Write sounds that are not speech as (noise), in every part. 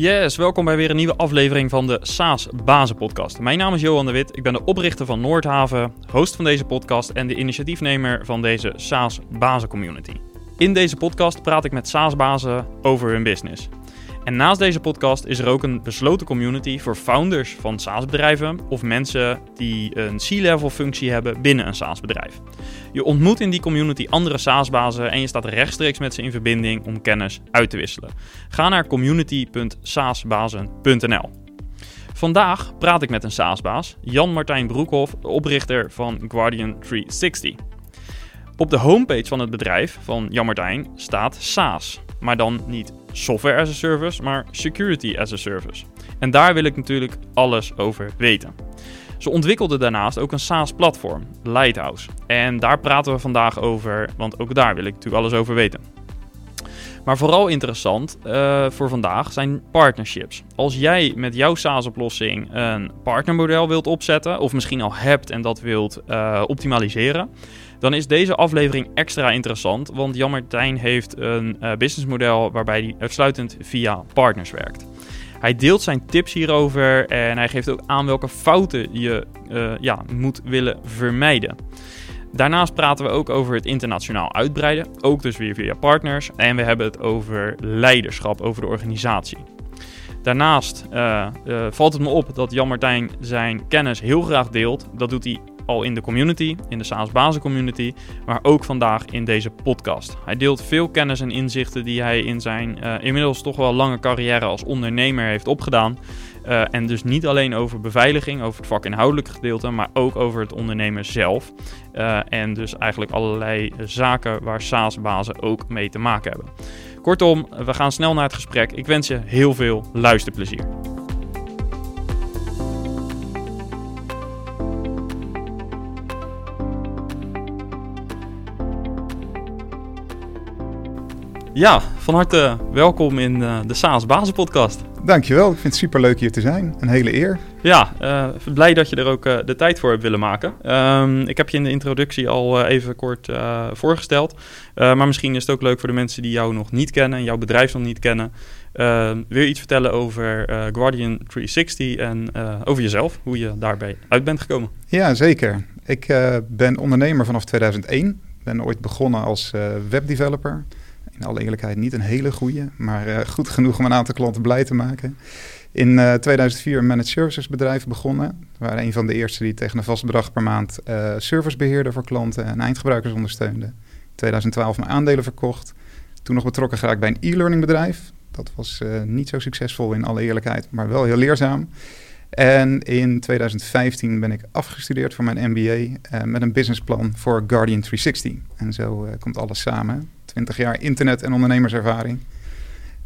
Yes, welkom bij weer een nieuwe aflevering van de SaaS Bazen Podcast. Mijn naam is Johan de Wit, ik ben de oprichter van Noordhaven, host van deze podcast en de initiatiefnemer van deze SaaS Bazen Community. In deze podcast praat ik met SaaS bazen over hun business. En naast deze podcast is er ook een besloten community voor founders van SaaS-bedrijven of mensen die een C-level functie hebben binnen een SaaS-bedrijf. Je ontmoet in die community andere SaaS-bazen en je staat rechtstreeks met ze in verbinding om kennis uit te wisselen. Ga naar community.saasbazen.nl. Vandaag praat ik met een SaaS-baas, Jan-Martijn Broekhoff, oprichter van Guardian 360. Op de homepage van het bedrijf van Jan Martijn staat SaaS, maar dan niet software as a service, maar security as a service. En daar wil ik natuurlijk alles over weten. Ze ontwikkelde daarnaast ook een SaaS-platform, Lighthouse. En daar praten we vandaag over, want ook daar wil ik natuurlijk alles over weten. Maar vooral interessant uh, voor vandaag zijn partnerships. Als jij met jouw SaaS-oplossing een partnermodel wilt opzetten, of misschien al hebt en dat wilt uh, optimaliseren, dan is deze aflevering extra interessant. Want Jan Martijn heeft een uh, businessmodel waarbij hij uitsluitend via partners werkt. Hij deelt zijn tips hierover en hij geeft ook aan welke fouten je uh, ja, moet willen vermijden. Daarnaast praten we ook over het internationaal uitbreiden, ook dus weer via partners. En we hebben het over leiderschap, over de organisatie. Daarnaast uh, valt het me op dat Jan Martijn zijn kennis heel graag deelt. Dat doet hij al in de community, in de SaaS Bazen community, maar ook vandaag in deze podcast. Hij deelt veel kennis en inzichten die hij in zijn uh, inmiddels toch wel lange carrière als ondernemer heeft opgedaan. Uh, en dus niet alleen over beveiliging, over het vakinhoudelijke gedeelte, maar ook over het ondernemen zelf. Uh, en dus eigenlijk allerlei zaken waar SaaS-bazen ook mee te maken hebben. Kortom, we gaan snel naar het gesprek. Ik wens je heel veel luisterplezier. Ja, van harte welkom in uh, de SaaS Bazen podcast. Dankjewel, ik vind het super leuk hier te zijn. Een hele eer. Ja, uh, blij dat je er ook uh, de tijd voor hebt willen maken. Um, ik heb je in de introductie al even kort voorgesteld. maar misschien is het ook leuk voor de mensen die jou nog niet kennen en jouw bedrijf nog niet kennen. Ehm, wil je iets vertellen over Guardian 360 en over jezelf, hoe je daarbij uit bent gekomen? Ja, zeker. Ik ben ondernemer vanaf 2001. Ben ooit begonnen als webdeveloper in alle eerlijkheid niet een hele goede, maar uh, goed genoeg om een aantal klanten blij te maken. In uh, 2004 een managed services bedrijf begonnen. We waren een van de eerste die tegen een vast bedrag per maand uh, service beheerde voor klanten en eindgebruikers ondersteunde. In 2012 mijn aandelen verkocht. Toen nog betrokken geraakt bij een e-learning bedrijf. Dat was niet zo succesvol in alle eerlijkheid, maar wel heel leerzaam. En in 2015 ben ik afgestudeerd voor mijn MBA met een businessplan voor Guardian 360. En zo komt alles samen. 20 jaar internet- en ondernemerservaring.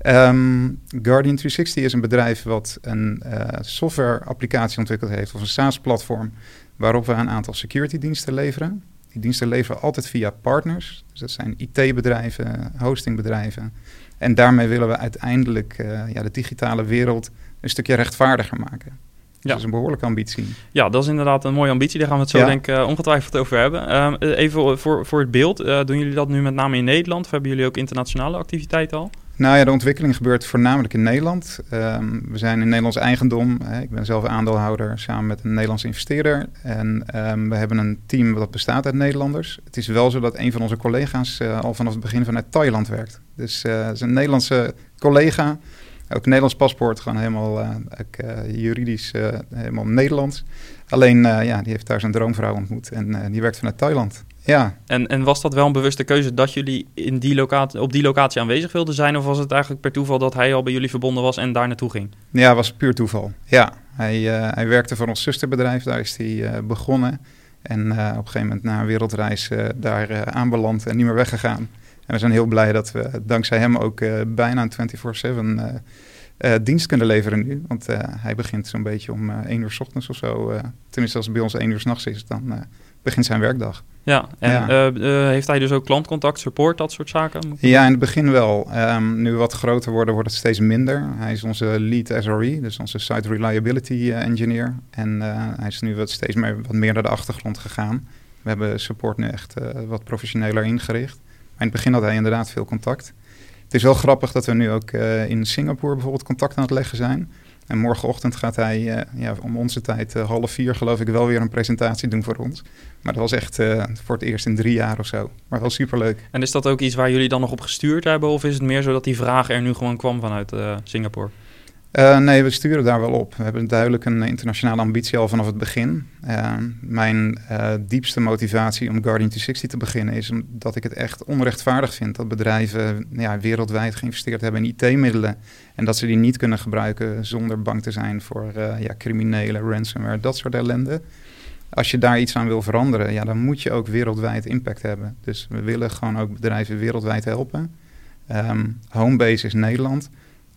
Um, Guardian 360 is een bedrijf wat een uh, software-applicatie ontwikkeld heeft, of een SaaS-platform, waarop we een aantal security-diensten leveren. Die diensten leveren altijd via partners. Dus dat zijn IT-bedrijven, hostingbedrijven. En daarmee willen we uiteindelijk ja, de digitale wereld een stukje rechtvaardiger maken. Ja. Dat is een behoorlijke ambitie. Ja, dat is inderdaad een mooie ambitie. Daar gaan we het zo ja. denk ik uh, ongetwijfeld over hebben. Um, even voor, voor het beeld. Uh, doen jullie dat nu met name in Nederland? Of hebben jullie ook internationale activiteiten al? Nou ja, de ontwikkeling gebeurt voornamelijk in Nederland. Um, we zijn in Nederlands eigendom. Hè. Ik ben zelf aandeelhouder samen met een Nederlandse investeerder. En um, we hebben een team dat bestaat uit Nederlanders. Het is wel zo dat een van onze collega's uh, al vanaf het begin vanuit Thailand werkt. Dus het is een Nederlandse collega ook Nederlands paspoort, gewoon helemaal uh, ook, uh, juridisch uh, helemaal Nederlands. Alleen, ja, die heeft daar zijn droomvrouw ontmoet en die werkt vanuit Thailand. Ja. En, en was dat wel een bewuste keuze dat jullie in die locatie, op die locatie aanwezig wilden zijn? Of was het eigenlijk per toeval dat hij al bij jullie verbonden was en daar naartoe ging? Ja, was puur toeval. Ja, hij, hij werkte voor ons zusterbedrijf, daar is hij begonnen. En op een gegeven moment na een wereldreis daar aanbeland en niet meer weggegaan. En we zijn heel blij dat we dankzij hem ook uh, bijna een 24-7 uh, uh, dienst kunnen leveren nu. Want hij begint zo'n beetje om 1 uur s ochtends of zo. tenminste, als het bij ons 1 uur s'nachts is, dan begint zijn werkdag. Ja, en ja. heeft hij dus ook klantcontact, support, dat soort zaken? Ja, in het begin wel. Um, nu we wat groter worden, wordt het steeds minder. Hij is onze lead SRE, dus onze Site Reliability Engineer. En hij is nu wat steeds meer, wat meer naar de achtergrond gegaan. We hebben support nu echt wat professioneler ingericht. In het begin had hij inderdaad veel contact. Het is wel grappig dat we nu ook in Singapore bijvoorbeeld contact aan het leggen zijn. En morgenochtend gaat hij uh, ja, om onze tijd uh, half vier geloof ik wel weer een presentatie doen voor ons. Maar dat was echt voor het eerst in drie jaar of zo. Maar wel superleuk. En is dat ook iets waar jullie dan nog op gestuurd hebben? Of is het meer zo dat die vraag er nu gewoon kwam vanuit Singapore? Uh, nee, we sturen daar wel op. We hebben duidelijk een internationale ambitie al vanaf het begin. Uh, mijn uh, diepste motivatie om Guardian 260 te beginnen is omdat ik het echt onrechtvaardig vind dat bedrijven ja, wereldwijd geïnvesteerd hebben in IT-middelen en dat ze die niet kunnen gebruiken zonder bang te zijn voor ja, criminelen, ransomware, dat soort ellende. Als je daar iets aan wil veranderen, ja, dan moet je ook wereldwijd impact hebben. Dus we willen gewoon ook bedrijven wereldwijd helpen. Um, homebase is Nederland.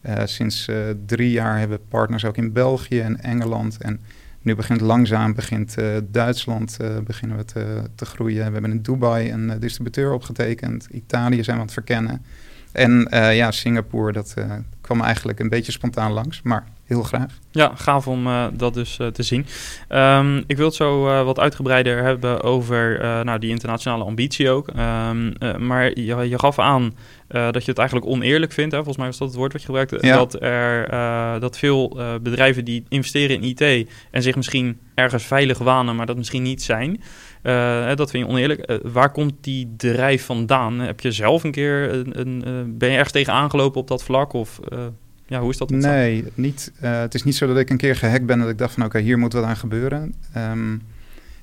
Uh, sinds uh, drie jaar hebben we partners ook in België en Engeland. En nu begint langzaam begint, uh, Duitsland beginnen we te, te, groeien. We hebben in Dubai een distributeur opgetekend. Italië zijn we aan het verkennen. En ja, Singapore, dat kwam eigenlijk een beetje spontaan langs. Maar heel graag. Ja, gaaf om uh, dat dus uh, te zien. Um, ik wil het zo uh, wat uitgebreider hebben over nou, die internationale ambitie ook. Um, maar je, je, gaf aan dat je het eigenlijk oneerlijk vindt. Hè? Volgens mij was dat het woord wat je gebruikte. Ja. Dat, er, dat veel bedrijven die investeren in IT en zich misschien ergens veilig wanen, maar dat misschien niet zijn. dat vind je oneerlijk. waar komt die drijf vandaan? Heb je zelf een keer een, een ben je ergens tegen aangelopen op dat vlak? Of ja, hoe is dat? Nee, niet, uh, het is niet zo dat ik een keer gehackt ben dat ik dacht van oké, hier moet wat aan gebeuren. Um,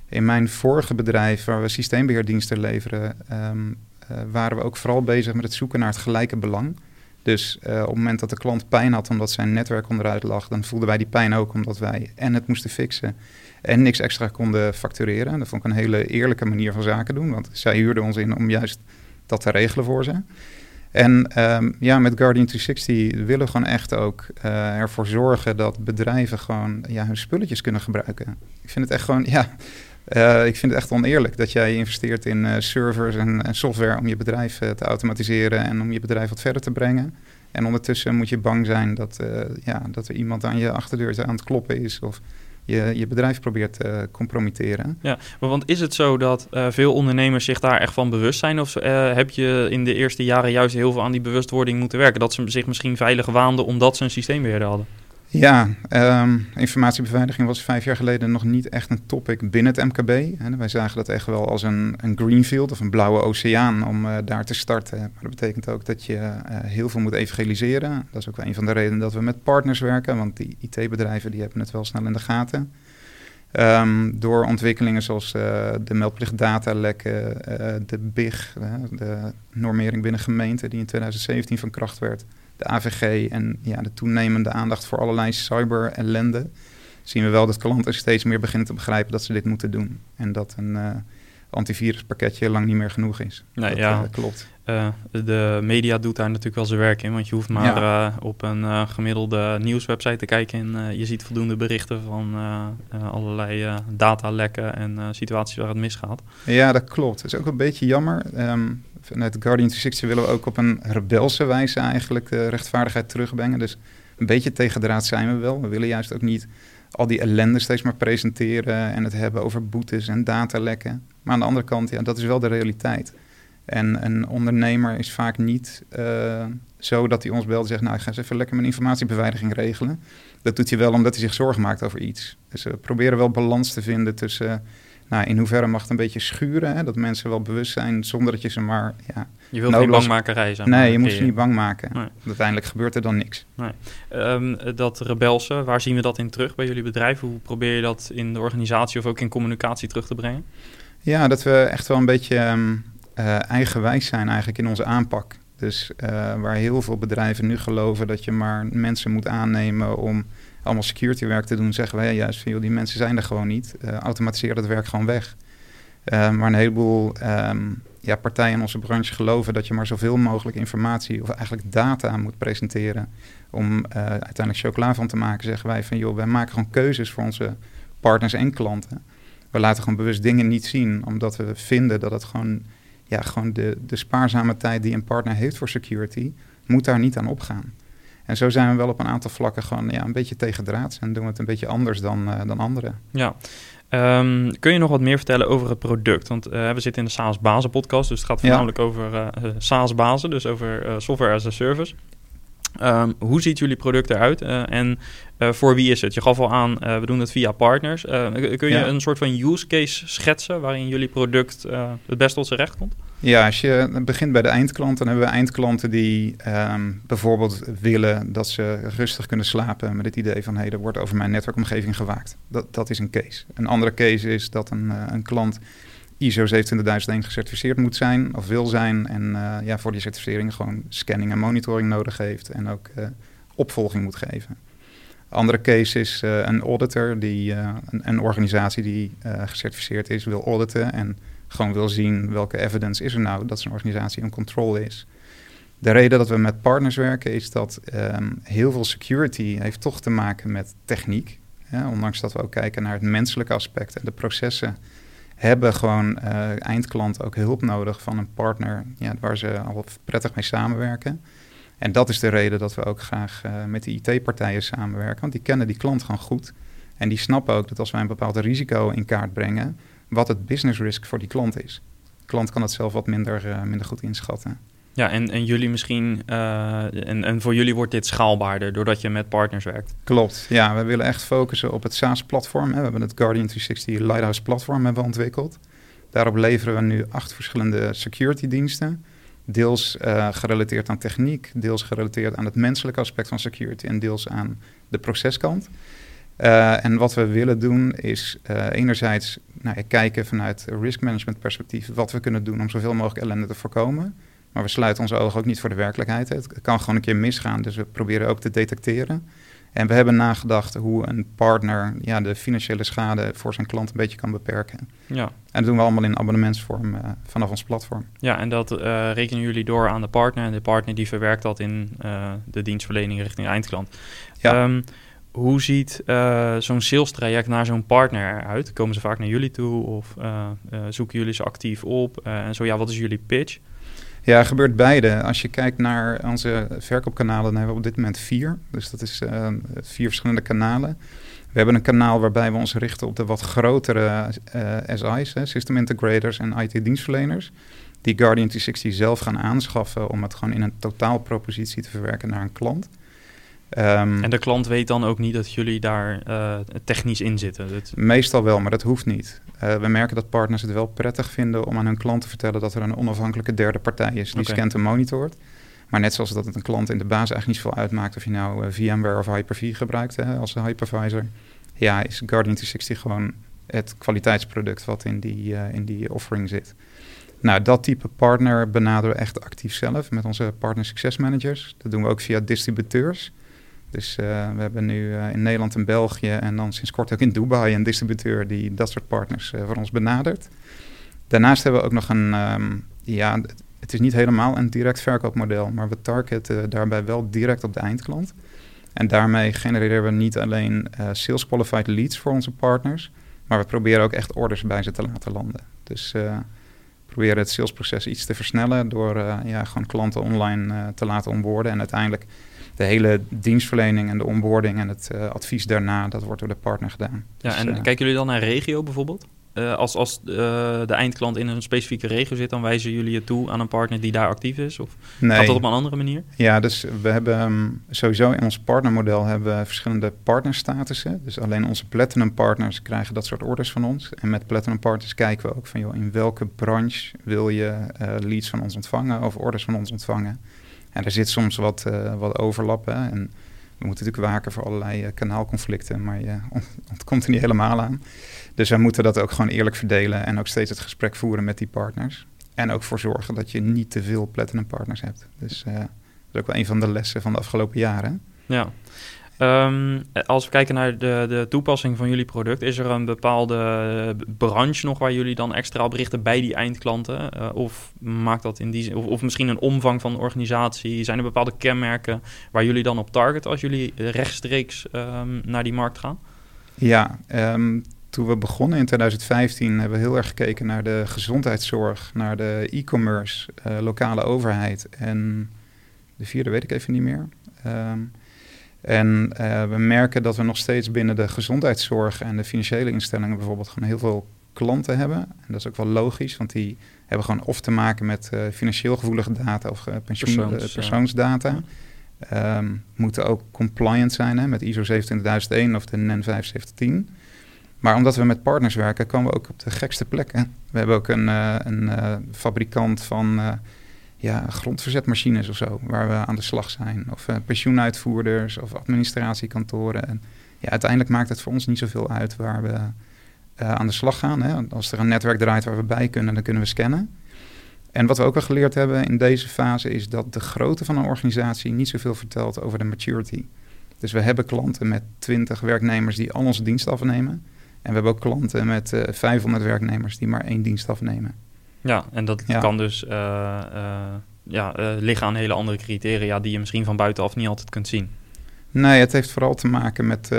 in mijn vorige bedrijf, waar we systeembeheerdiensten leveren, um, uh, waren we ook vooral bezig met het zoeken naar het gelijke belang. Dus uh, op het moment dat de klant pijn had omdat zijn netwerk onderuit lag, dan voelden wij die pijn ook omdat wij en het moesten fixen en niks extra konden factureren. Dat vond ik een hele eerlijke manier van zaken doen, want zij huurden ons in om juist dat te regelen voor ze. En um, ja, met Guardian 360 willen we gewoon echt ook uh, ervoor zorgen dat bedrijven gewoon ja, hun spulletjes kunnen gebruiken. Ik vind het echt gewoon, ja, uh, ik vind het echt oneerlijk dat jij investeert in uh, servers en, en, software om je bedrijf te automatiseren en om je bedrijf wat verder te brengen. En ondertussen moet je bang zijn dat, ja, dat er iemand aan je achterdeur aan het kloppen is of je, je bedrijf probeert te compromitteren. Ja, maar want is het zo dat uh, veel ondernemers zich daar echt van bewust zijn? Of uh, heb je in de eerste jaren juist heel veel aan die bewustwording moeten werken? Dat ze zich misschien veilig waanden omdat ze een systeembeheerder hadden? Ja, um, informatiebeveiliging was vijf jaar geleden nog niet echt een topic binnen het MKB. Wij zagen dat echt wel als een, een greenfield of een blauwe oceaan om uh, daar te starten. Maar dat betekent ook dat je uh, heel veel moet evangeliseren. Dat is ook wel een van de redenen dat we met partners werken, want die IT-bedrijven die hebben het wel snel in de gaten. Um, door ontwikkelingen zoals uh, de meldplicht datalekken, de BIG, de normering binnen gemeenten die in 2017 van kracht werd de AVG en ja, de toenemende aandacht voor allerlei cyber-ellende, zien we wel dat klanten steeds meer beginnen te begrijpen dat ze dit moeten doen. En dat een uh, antiviruspakketje lang niet meer genoeg is. Nee, dat, ja, uh, klopt. Uh, de media doet daar natuurlijk wel zijn werk in, want je hoeft maar ja. op een gemiddelde nieuwswebsite te kijken en je ziet voldoende berichten van allerlei datalekken en situaties waar het misgaat. Ja, dat klopt. Dat is ook een beetje jammer. Um, vanuit Guardian 360 willen we ook op een rebelse wijze eigenlijk rechtvaardigheid terugbrengen. Dus een beetje tegendraad zijn we wel. We willen juist ook niet al die ellende steeds maar presenteren en het hebben over boetes en datalekken. Maar aan de andere kant, ja, dat is wel de realiteit. En een ondernemer is vaak niet uh, zo dat hij ons belt en zegt... nou, ik ga eens even lekker mijn informatiebeveiliging regelen. Dat doet hij wel omdat hij zich zorgen maakt over iets. Dus we proberen wel balans te vinden tussen nou, in hoeverre mag het een beetje schuren? Hè? Dat mensen wel bewust zijn zonder dat je ze maar. Ja, je wilt geen bangmakerij zijn. Nee, je moet ze niet bang maken. Nee. Uiteindelijk gebeurt er dan niks. Nee. Um, dat rebelse, waar zien we dat in terug bij jullie bedrijf? Hoe probeer je dat in de organisatie of ook in communicatie terug te brengen? Ja, dat we echt wel een beetje um, uh, eigenwijs zijn eigenlijk in onze aanpak. Dus uh, waar heel veel bedrijven nu geloven dat je maar mensen moet aannemen om allemaal security werk te doen, zeggen wij juist van, joh, die mensen zijn er gewoon niet. Uh, automatiseer dat werk gewoon weg. Uh, maar een heleboel um, ja, partijen in onze branche geloven dat je maar zoveel mogelijk informatie of eigenlijk data moet presenteren om uh, uiteindelijk chocola van te maken. Zeggen wij van joh, wij maken gewoon keuzes voor onze partners en klanten. We laten gewoon bewust dingen niet zien, omdat we vinden dat het gewoon, ja, gewoon de, de spaarzame tijd die een partner heeft voor security, moet daar niet aan opgaan. En zo zijn we wel op een aantal vlakken gewoon ja, een beetje tegendraads en doen we het een beetje anders dan, uh, dan anderen. Ja, Ehm, kun je nog wat meer vertellen over het product? Want uh, we zitten in de SaaS Bazen podcast, dus het gaat voornamelijk ja. over uh, SaaS Bazen, dus over software as a service. Um, hoe ziet jullie product eruit en voor wie is het? Je gaf al aan, we doen het via partners. kun je ja. een soort van use case schetsen waarin julst product het best tot zijn recht komt? Ja, als je begint bij de eindklant, dan hebben we eindklanten die um, bijvoorbeeld willen dat ze rustig kunnen slapen met het idee van hé, hey, er wordt over mijn netwerkomgeving gewaakt. Dat, dat is een case. Een andere case is dat een, uh, een klant ISO 27001 gecertificeerd moet zijn of wil zijn en uh, ja, voor die certificering gewoon scanning en monitoring nodig heeft en ook uh, opvolging moet geven. Andere case is een auditor, die, een, een, organisatie die gecertificeerd is, wil auditen en gewoon wil zien welke evidence is er nou dat zo'n organisatie een controle is. De reden dat we met partners werken is dat um, heel veel security heeft toch te maken met techniek. Ondanks dat we ook kijken naar het menselijke aspect en de processen, hebben gewoon uh, eindklanten ook hulp nodig van een partner ja, waar ze al prettig mee samenwerken. En dat is de reden dat we ook graag uh, met de IT-partijen samenwerken, want die kennen die klant gewoon goed. En die snappen ook dat als wij een bepaald risico in kaart brengen, wat het business risk voor die klant is. De klant kan het zelf wat minder, uh, minder goed inschatten. Ja, en, en jullie misschien, uh, en, en voor jullie wordt dit schaalbaarder doordat je met partners werkt. Klopt, ja, we willen echt focussen op het SaaS-platform. We hebben het Guardian 360 Lighthouse platform hebben ontwikkeld. Daarop leveren we nu acht verschillende security diensten. Deels uh, gerelateerd aan techniek, deels gerelateerd aan het menselijke aspect van security en deels aan de proceskant. Uh, en wat we willen doen is enerzijds nou, kijken vanuit risk management perspectief wat we kunnen doen om zoveel mogelijk ellende te voorkomen. Maar we sluiten onze ogen ook niet voor de werkelijkheid. Het kan gewoon een keer misgaan, dus we proberen ook te detecteren. En we hebben nagedacht hoe een partner ja, de financiële schade voor zijn klant een beetje kan beperken. Ja. En dat doen we allemaal in abonnementsvorm uh, vanaf ons platform. Ja, en dat uh, rekenen jullie door aan de partner. En de partner die verwerkt dat in uh, de dienstverlening richting eindklant. Ja. Um, hoe ziet zo'n sales traject naar zo'n partner eruit? Komen ze vaak naar jullie toe of zoeken jullie ze actief op? en zo ja, wat is jullie pitch? Ja, gebeurt beide. Als je kijkt naar onze verkoopkanalen, dan hebben we op dit moment vier. Dus dat is vier verschillende kanalen. We hebben een kanaal waarbij we ons richten op de wat grotere SI's, hè, system integrators en IT-dienstverleners. Die Guardian 360 zelf gaan aanschaffen om het gewoon in een totaalpropositie te verwerken naar een klant. Um, en de klant weet dan ook niet dat jullie daar uh, technisch in zitten? Dat... Meestal wel, maar dat hoeft niet. Uh, we merken dat partners het wel prettig vinden om aan hun klant te vertellen dat er een onafhankelijke derde partij is die okay. scant en monitort. Maar net zoals dat het een klant in de basis eigenlijk niet zoveel uitmaakt of je nou uh, VMware of Hyper-V gebruikt hè, als hypervisor. Ja, is Guardian 360 gewoon het kwaliteitsproduct wat in die, in die offering zit. Nou, dat type partner benaderen we echt actief zelf met onze partner success managers. Dat doen we ook via distributeurs. Dus uh, we hebben nu uh, in Nederland en België en dan sinds kort ook in Dubai een distributeur die dat soort partners uh, voor ons benadert. Daarnaast hebben we ook nog een, um, ja, het is niet helemaal een direct verkoopmodel, maar we targeten daarbij wel direct op de eindklant. En daarmee genereren we niet alleen sales qualified leads voor onze partners, maar we proberen ook echt orders bij ze te laten landen. Dus we proberen het salesproces iets te versnellen door ja, gewoon klanten online te laten onboorden en uiteindelijk de hele dienstverlening en de onboarding en het uh, advies daarna, dat wordt door de partner gedaan. Ja, dus, en uh, kijken jullie dan naar regio bijvoorbeeld? Uh, als als de eindklant in een specifieke regio zit, dan wijzen jullie het toe aan een partner die daar actief is? Of nee. gaat dat op een andere manier? Ja, dus we hebben um, sowieso in ons partnermodel hebben we verschillende partnerstatussen. Dus alleen onze platinum partners krijgen dat soort orders van ons. En met platinum partners kijken we ook van joh, in welke branche wil je leads van ons ontvangen of orders van ons ontvangen. En er zit soms wat, uh, wat overlap. Hè? En we moeten natuurlijk waken voor allerlei uh, kanaalconflicten, maar je (laughs) ontkomt er niet helemaal aan. Dus we moeten dat ook gewoon eerlijk verdelen en ook steeds het gesprek voeren met die partners. En ook voor zorgen dat je niet te veel platinum partners hebt. Dus uh, dat is ook wel een van de lessen van de afgelopen jaren. Ja. Um, als we kijken naar de, de toepassing van jullie product, is er een bepaalde branche nog waar jullie dan extra op richten bij die eindklanten? Uh, of maakt dat in die zin, of, misschien een omvang van de organisatie? Zijn er bepaalde kenmerken waar jullie dan op targeten als jullie rechtstreeks um, naar die markt gaan? Ja, um, toen we begonnen in 2015 hebben we heel erg gekeken naar de gezondheidszorg, naar de e-commerce, uh, lokale overheid en de vierde weet ik even niet meer. Um, En we merken dat we nog steeds binnen de gezondheidszorg en de financiële instellingen bijvoorbeeld gewoon heel veel klanten hebben. En dat is ook wel logisch, want die hebben gewoon of te maken met financieel gevoelige data of pensioen, Persoons, persoonsdata. Um, moeten ook compliant zijn hè, met ISO 27001 of de NEN 7510. Maar omdat we met partners werken, komen we ook op de gekste plekken. We hebben ook een, uh, een uh, fabrikant van uh, ja, grondverzetmachines of zo, waar we aan de slag zijn. Of pensioenuitvoerders of administratiekantoren. En ja, uiteindelijk maakt het voor ons niet zoveel uit waar we aan de slag gaan. Hè. Als er een netwerk draait waar we bij kunnen, dan kunnen we scannen. En wat we ook wel geleerd hebben in deze fase is dat de grootte van een organisatie niet zoveel vertelt over de maturity. Dus we hebben klanten met 20 werknemers die al onze dienst afnemen. En we hebben ook klanten met uh, eh, 500 werknemers die maar één dienst afnemen. Ja, en dat kan dus uh, uh, ja, liggen aan hele andere criteria die je misschien van buitenaf niet altijd kunt zien. Nee, het heeft vooral te maken met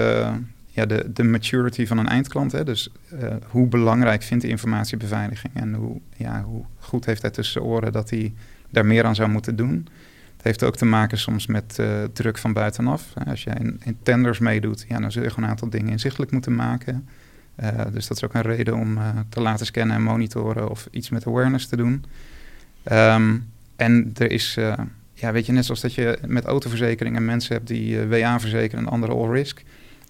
ja, de, de maturity van een eindklant. Hè? Dus uh, hoe belangrijk vindt de informatiebeveiliging en hoe, ja, hoe goed heeft hij tussen de oren dat hij daar meer aan zou moeten doen. Het heeft ook te maken soms met uh, druk van buitenaf. Als jij in, in, tenders meedoet, ja, dan zul je gewoon een aantal dingen inzichtelijk moeten maken. Uh, dus dat is ook een reden om te laten scannen en monitoren of iets met awareness te doen. Um, en er is, ja, weet je, net zoals dat je met autoverzekeringen mensen hebt die WA verzekeren en andere all risk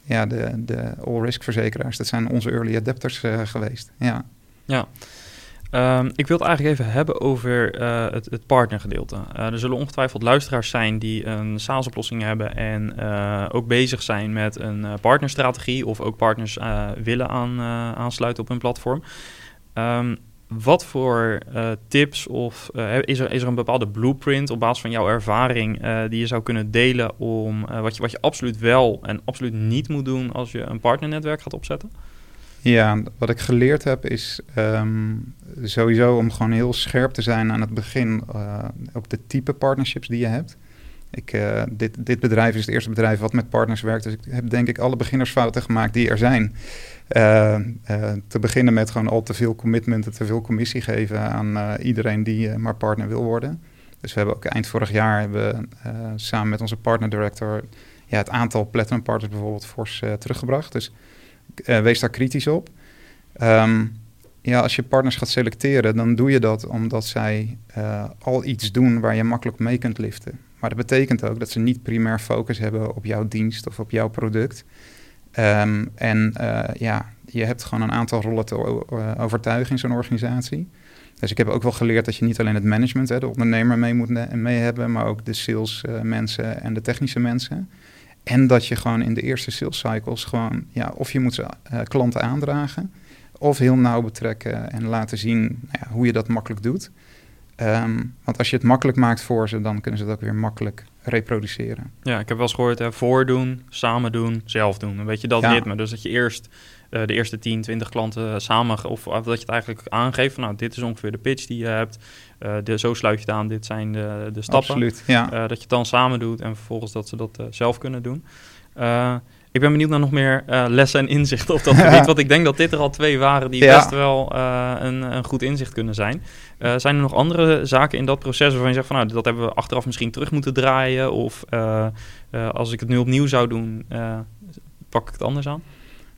ja, de, de all-risk verzekeraars, dat zijn onze early adapters geweest. Ja. ja. Um, ik wil het eigenlijk even hebben over uh, het, partnergedeelte. Uh, er zullen ongetwijfeld luisteraars zijn die een SaaS-oplossing hebben en uh, ook bezig zijn met een partnerstrategie of ook partners willen aan, aansluiten op hun platform. Um, wat voor tips of is, er, is er een bepaalde blueprint op basis van jouw ervaring die je zou kunnen delen om wat, je, wat je absoluut wel en absoluut niet moet doen als je een partnernetwerk gaat opzetten? Ja, wat ik geleerd heb is um, sowieso om gewoon heel scherp te zijn aan het begin op de type partnerships die je hebt. Ik, dit, dit bedrijf is het eerste bedrijf wat met partners werkt, dus ik heb denk ik alle beginnersfouten gemaakt die er zijn. Uh, te beginnen met gewoon al te veel commitment, te veel commissie geven aan iedereen die maar partner wil worden. Dus we hebben ook eind vorig jaar hebben, samen met onze partner director ja, het aantal platinum partners bijvoorbeeld fors teruggebracht. Dus wees daar kritisch op. Um, ja, als je partners gaat selecteren, dan doe je dat omdat zij al iets doen waar je makkelijk mee kunt liften. Maar dat betekent ook dat ze niet primair focus hebben op jouw dienst of op jouw product. Um, en uh, ja, je hebt gewoon een aantal rollen te overtuigen in zo'n organisatie. Dus ik heb ook wel geleerd dat je niet alleen het management, hè, de ondernemer mee moet mee hebben, maar ook de sales uh, mensen en de technische mensen. En dat je gewoon in de eerste sales cycles gewoon, ja, of je moet ze klanten aandragen, of heel nauw betrekken en laten zien nou ja, hoe je dat makkelijk doet. Um, want als je het makkelijk maakt voor ze, dan kunnen ze het ook weer makkelijk reproduceren. Ja, ik heb wel eens gehoord, hè, voordoen, samen doen, zelf doen. Een beetje dat ja. ritme. Dus dat je eerst de eerste 10, 20 klanten samen, of, of, dat je het eigenlijk aangeeft van, nou, dit is ongeveer de pitch die je hebt. Uh, de, zo sluit je het aan, dit zijn de, de stappen. Absoluut, ja. Uh, dat je het dan samen doet en vervolgens dat ze dat zelf kunnen doen. Ik ben benieuwd naar nog meer lessen en inzichten op dat (laughs) gebied. want ik denk dat dit er al twee waren die best wel een, een, goed inzicht kunnen zijn. Zijn er nog andere zaken in dat proces waarvan je zegt van nou, dat hebben we achteraf misschien terug moeten draaien? Of als ik het nu opnieuw zou doen, pak ik het anders aan?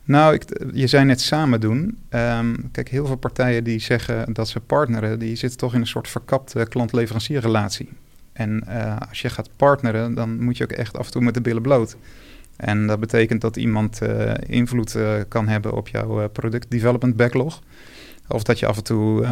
Nou, ik, je zei net samen doen. Um, kijk, heel veel partijen die zeggen dat ze partneren, die zitten toch in een soort verkapte klant-leverancierrelatie. En als je gaat partneren, dan moet je ook echt af en toe met de billen bloot. En dat betekent dat iemand uh, invloed uh, kan hebben op jouw product development backlog. Of dat je af en toe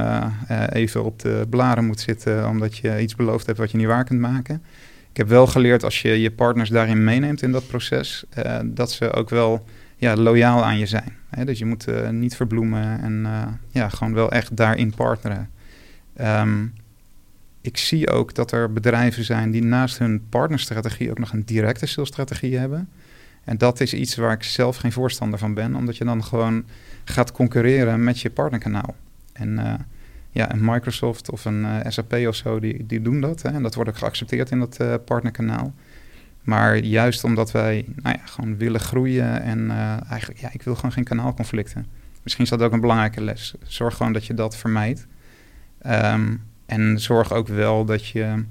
even op de blaren moet zitten omdat je iets beloofd hebt wat je niet waar kunt maken. Ik heb wel geleerd als je je partners daarin meeneemt in dat proces, dat ze ook wel ja, loyaal aan je zijn. Hè? Dus je moet niet verbloemen en ja, gewoon wel echt daarin partneren. Um, ik zie ook dat er bedrijven zijn die naast hun partnerstrategie ook nog een directe salesstrategie hebben. En dat is iets waar ik zelf geen voorstander van ben, omdat je dan gewoon gaat concurreren met je partnerkanaal. En uh, ja, een Microsoft of een SAP of zo, die, die doen dat. Hè, en dat wordt ook geaccepteerd in dat partnerkanaal. Maar juist omdat wij nou ja, gewoon willen groeien en eigenlijk, ja, ik wil gewoon geen kanaalconflicten. Misschien is dat ook een belangrijke les. Zorg gewoon dat je dat vermijdt. Um, en zorg ook wel dat je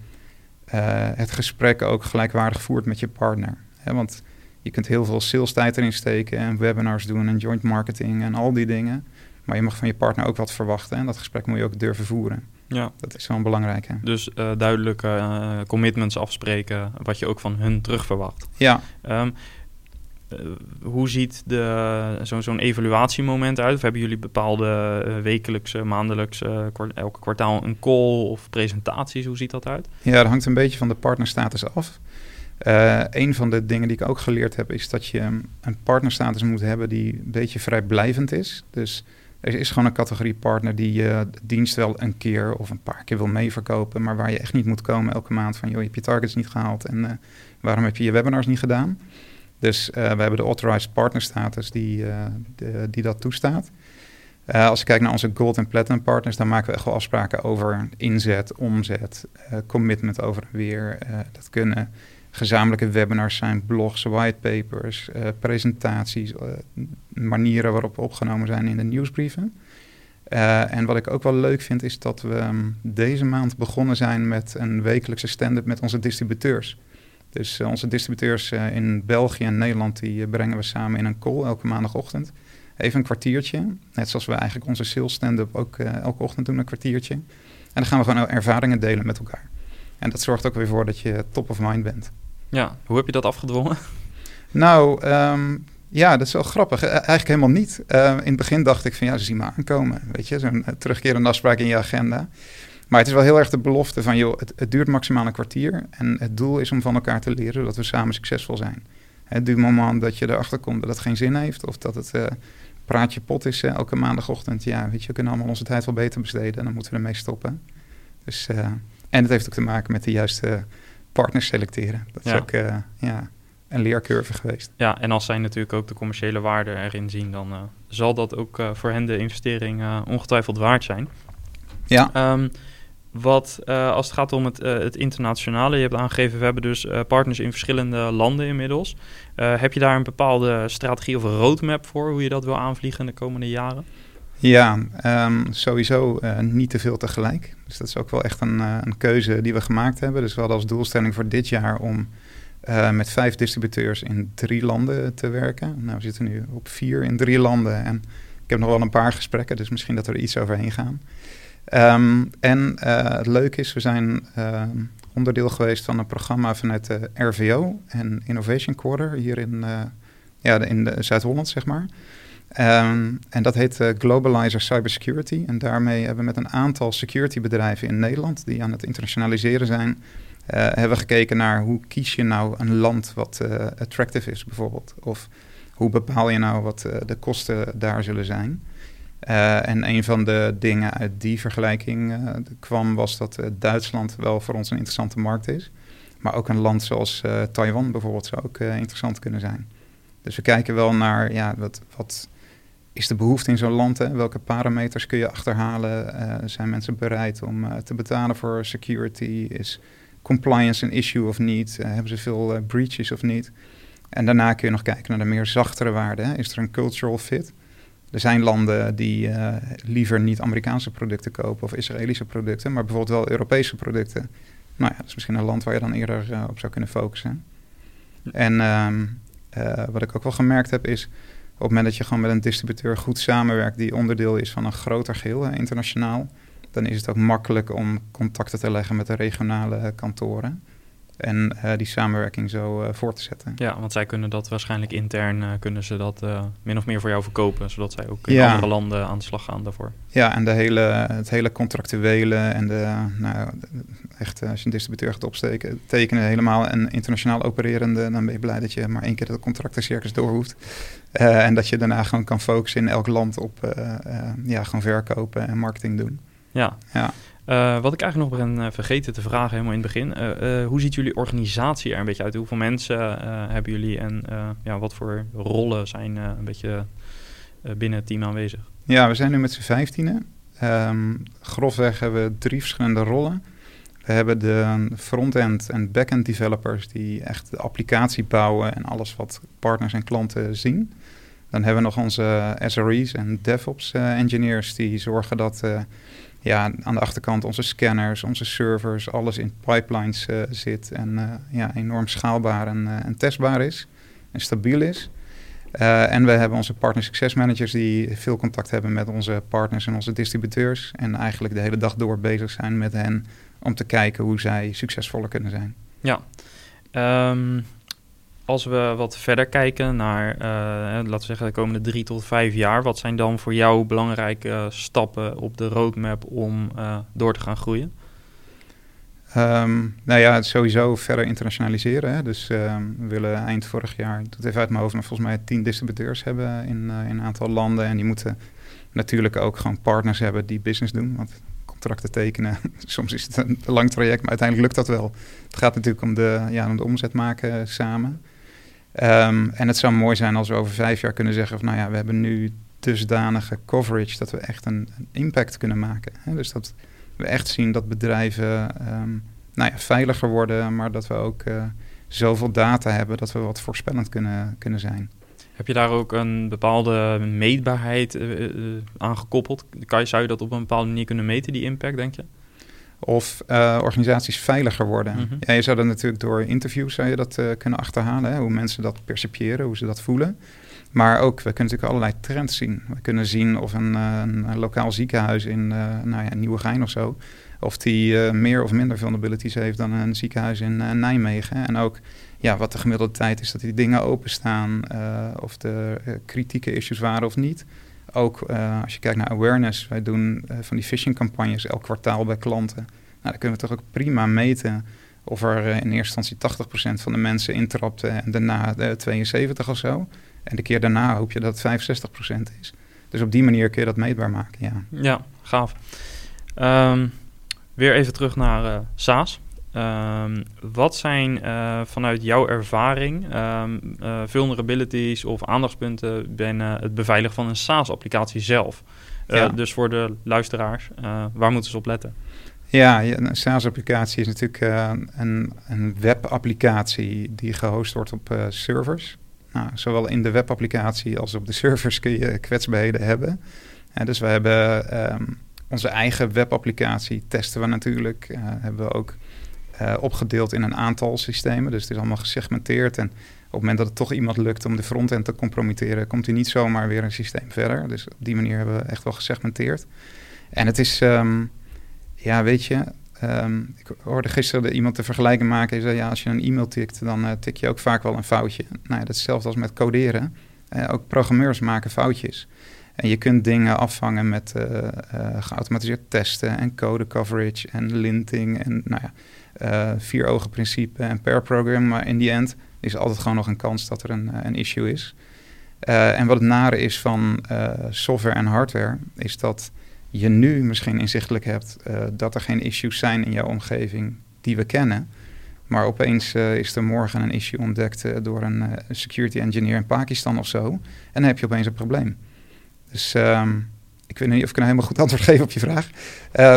het gesprek ook gelijkwaardig voert met je partner want je kunt heel veel sales tijd erin steken en webinars doen en joint marketing en al die dingen. Maar je mag van je partner ook wat verwachten en dat gesprek moet je ook durven voeren. Ja. Dat is wel belangrijk. Hè? Dus uh, duidelijke uh, commitments afspreken, wat je ook van hun terug verwacht. Ja. Um, uh, hoe ziet zo'n zo evaluatiemoment uit? Of hebben jullie bepaalde wekelijkse, maandelijkse, elke kwartaal een call of presentaties? Hoe ziet dat uit? Ja, dat hangt een beetje van de partnerstatus af. Een van de dingen die ik ook geleerd heb, is dat je een partnerstatus moet hebben die een beetje vrijblijvend is. Dus er is gewoon een categorie partner die je dienst wel een keer of een paar keer wil meeverkopen, maar waar je echt niet moet komen elke maand van, joh, je hebt je targets niet gehaald en uh, waarom heb je je webinars niet gedaan? Dus we hebben de authorized partner status die, de, die dat toestaat. als je kijkt naar onze gold en platinum partners, dan maken we echt wel afspraken over inzet, omzet, commitment over en weer. dat kunnen gezamenlijke webinars zijn, blogs, whitepapers, uh, presentaties, uh, manieren waarop we opgenomen zijn in de nieuwsbrieven. Uh, en wat ik ook wel leuk vind, is dat we um, deze maand begonnen zijn met een wekelijkse stand-up met onze distributeurs. Dus onze distributeurs in België en Nederland, die brengen we samen in een call elke maandagochtend. Even een kwartiertje, net zoals we eigenlijk onze sales stand-up ook elke ochtend doen, een kwartiertje. En dan gaan we gewoon ervaringen delen met elkaar. En dat zorgt ook weer voor dat je top of mind bent. Ja, hoe heb je dat afgedwongen? Nou, um, ja, dat is wel grappig. Eigenlijk helemaal niet. Uh, in het begin dacht ik van ja, ze zien me aankomen. Weet je, zo'n terugkerende afspraak in je agenda. Maar het is wel heel erg de belofte van joh, het, duurt maximaal een kwartier. En het doel is om van elkaar te leren zodat we samen succesvol zijn. Het duurt moment dat je erachter komt dat het geen zin heeft. Of dat het uh, praatje pot is uh, elke maandagochtend. Ja, weet je, we kunnen allemaal onze tijd wel beter besteden. En dan moeten we ermee stoppen. Dus, en het heeft ook te maken met de juiste partners selecteren. Dat is Ja. ook eh, ja, een leercurve geweest. Ja, en als zij natuurlijk ook de commerciële waarde erin zien, dan eh, zal dat ook eh, voor hen de investering ongetwijfeld waard zijn. Ja, Ehm, wat als het gaat om het, het internationale, je hebt aangegeven, we hebben dus partners in verschillende landen inmiddels. Heb je daar een bepaalde strategie of roadmap voor, hoe je dat wil aanvliegen in de komende jaren? Ja ehm, sowieso eh, niet te veel tegelijk. Dus dat is ook wel echt een, eh, een keuze die we gemaakt hebben. Dus we hadden als doelstelling voor dit jaar om eh, met vijf distributeurs in drie landen te werken. Nou, we zitten nu op vier in drie landen en ik heb nog wel een paar gesprekken, dus misschien dat we er iets overheen gaan. Ehm, en het leuke is, we zijn ehm, onderdeel geweest van een programma vanuit de RVO en Innovation Quarter hier in, ja, in Zuid-Holland, zeg maar. Ehm, en dat heet eh, Globalizer Cybersecurity. En daarmee hebben we met een aantal securitybedrijven in Nederland, die aan het internationaliseren zijn, eh, hebben we gekeken naar hoe kies je nou een land wat eh, attractive is, bijvoorbeeld. Of hoe bepaal je nou wat de kosten daar zullen zijn. En een van de dingen uit die vergelijking kwam, was dat Duitsland wel voor ons een interessante markt is. Maar ook een land zoals Taiwan bijvoorbeeld zou ook interessant kunnen zijn. Dus we kijken wel naar ja, wat, wat is de behoefte in zo'n land? Hè? Welke parameters kun je achterhalen? Eh, zijn mensen bereid om eh, te betalen voor security? Is compliance een issue of niet? Eh, hebben ze veel breaches of niet? En daarna kun je nog kijken naar de meer zachtere waarden. Is er een cultural fit? Er zijn landen die liever niet Amerikaanse producten kopen of Israëlische producten, maar bijvoorbeeld wel Europese producten. Nou ja, dat is misschien een land waar je dan eerder op zou kunnen focussen. En ehm, eh, wat ik ook wel gemerkt heb is, op het moment dat je gewoon met een distributeur goed samenwerkt die onderdeel is van een groter geheel, hè, internationaal, dan is het ook makkelijk om contacten te leggen met de regionale kantoren en eh, die samenwerking zo eh, voor te zetten. Ja, want zij kunnen dat waarschijnlijk intern, eh, kunnen ze dat min of meer voor jou verkopen, zodat zij ook in Ja. andere landen aan de slag gaan daarvoor. Ja, en de hele, het hele contractuele en de, nou, echt, als je een distributeur gaat opsteken, tekenen helemaal een internationaal opererende, dan ben je blij dat je maar één keer dat contractencircus door hoeft. Eh, en dat je daarna gewoon kan focussen in elk land op ja, gewoon verkopen en marketing doen. Ja. Ja. Eh, wat ik eigenlijk nog ben eh, vergeten te vragen helemaal in het begin. eh, hoe ziet jullie organisatie er een beetje uit? Hoeveel mensen hebben jullie en ja, wat voor rollen zijn een beetje binnen het team aanwezig? Ja, we zijn nu met z'n vijftienen. Ehm, grofweg hebben we drie verschillende rollen. We hebben de front-end en back-end developers die echt de applicatie bouwen en alles wat partners en klanten zien. Dan hebben we nog onze SRE's en DevOps engineers die zorgen dat ja, aan de achterkant onze scanners, onze servers, alles in pipelines zit en ja, enorm schaalbaar en, en testbaar is en stabiel is. En we hebben onze partner success managers die veel contact hebben met onze partners en onze distributeurs. En eigenlijk de hele dag door bezig zijn met hen om te kijken hoe zij succesvoller kunnen zijn. Ja, um, als we wat verder kijken naar, uh, laten we zeggen, de komende drie tot vijf jaar, wat zijn dan voor jou belangrijke stappen op de roadmap om uh, door te gaan groeien? Um, nou ja, sowieso verder internationaliseren. Hè. Dus um, we willen eind vorig jaar, doet even uit mijn hoofd, maar volgens mij tien distributeurs hebben in, in een aantal landen. En die moeten natuurlijk ook gewoon partners hebben die business doen. Want contracten tekenen, (laughs) soms is het een lang traject, maar uiteindelijk lukt dat wel. Het gaat natuurlijk om de, ja, om de omzet maken samen. Um, en het zou mooi zijn als we over vijf jaar kunnen zeggen van nou ja, we hebben nu dusdanige coverage dat we echt een, impact kunnen maken. Hè. Dus dat we echt zien dat bedrijven um, nou ja, veiliger worden, maar dat we ook uh, zoveel data hebben dat we wat voorspellend kunnen, kunnen zijn. Heb je daar ook een bepaalde meetbaarheid uh, uh, aan gekoppeld? Zou je dat op een bepaalde manier kunnen meten, die impact, denk je? Of uh, organisaties veiliger worden. Mm -hmm. ja, je zou dat natuurlijk door interviews zou je dat, kunnen achterhalen. Hè? Hoe mensen dat percipiëren, hoe ze dat voelen. Maar ook, we kunnen natuurlijk allerlei trends zien. We kunnen zien of een, een lokaal ziekenhuis in nou ja, Nieuwegein of zo... of die meer of minder vulnerabilities heeft dan een ziekenhuis in Nijmegen. En ook ja, wat de gemiddelde tijd is dat die dingen openstaan... of er kritieke issues waren of niet. Ook als je kijkt naar awareness. Wij doen van die phishing campagnes elk kwartaal bij klanten. Nou, dan kunnen we toch ook prima meten... of er in eerste instantie 80% van de mensen intrapten... en daarna 72 of zo... En de keer daarna hoop je dat het 65% is. Dus op die manier kun je dat meetbaar maken, ja. Ja, gaaf. Um, weer even terug naar SaaS. Um, wat zijn uh, vanuit jouw ervaring um, uh, vulnerabilities of aandachtspunten binnen het beveiligen van een SaaS-applicatie zelf? Ja. Dus voor de luisteraars, waar moeten ze op letten? Ja, een SaaS-applicatie is natuurlijk een, een webapplicatie die gehost wordt op servers. Nou, zowel in de webapplicatie als op de (laughs) servers kun je kwetsbaarheden hebben. Dus we hebben um, onze eigen webapplicatie testen we natuurlijk. Hebben we ook uh, opgedeeld in een aantal systemen. Dus het is allemaal gesegmenteerd. En op het moment dat het toch iemand lukt om de frontend te compromitteren, komt hij niet zomaar weer een systeem verder. Dus op die manier hebben we echt wel gesegmenteerd. En het is, um, ja, weet je, Um, ik hoorde gisteren iemand te vergelijken maken. Hij zei, ja, als je een e-mail tikt, dan uh, tik je ook vaak wel een foutje. Nou ja, dat is hetzelfde als met coderen. Uh, ook programmeurs maken foutjes. En je kunt dingen afvangen met geautomatiseerd testen en code coverage en linting en nou ja, vier ogen principe en pair program. Maar in die end is altijd gewoon nog een kans dat er een, een issue is. en wat het nare is van software en hardware, is dat je nu misschien inzichtelijk hebt dat er geen issues zijn in jouw omgeving die we kennen. Maar opeens is er morgen een issue ontdekt door een security engineer in Pakistan of zo. En dan heb je opeens een probleem. Dus um, ik weet niet of ik een helemaal goed antwoord geef op je vraag.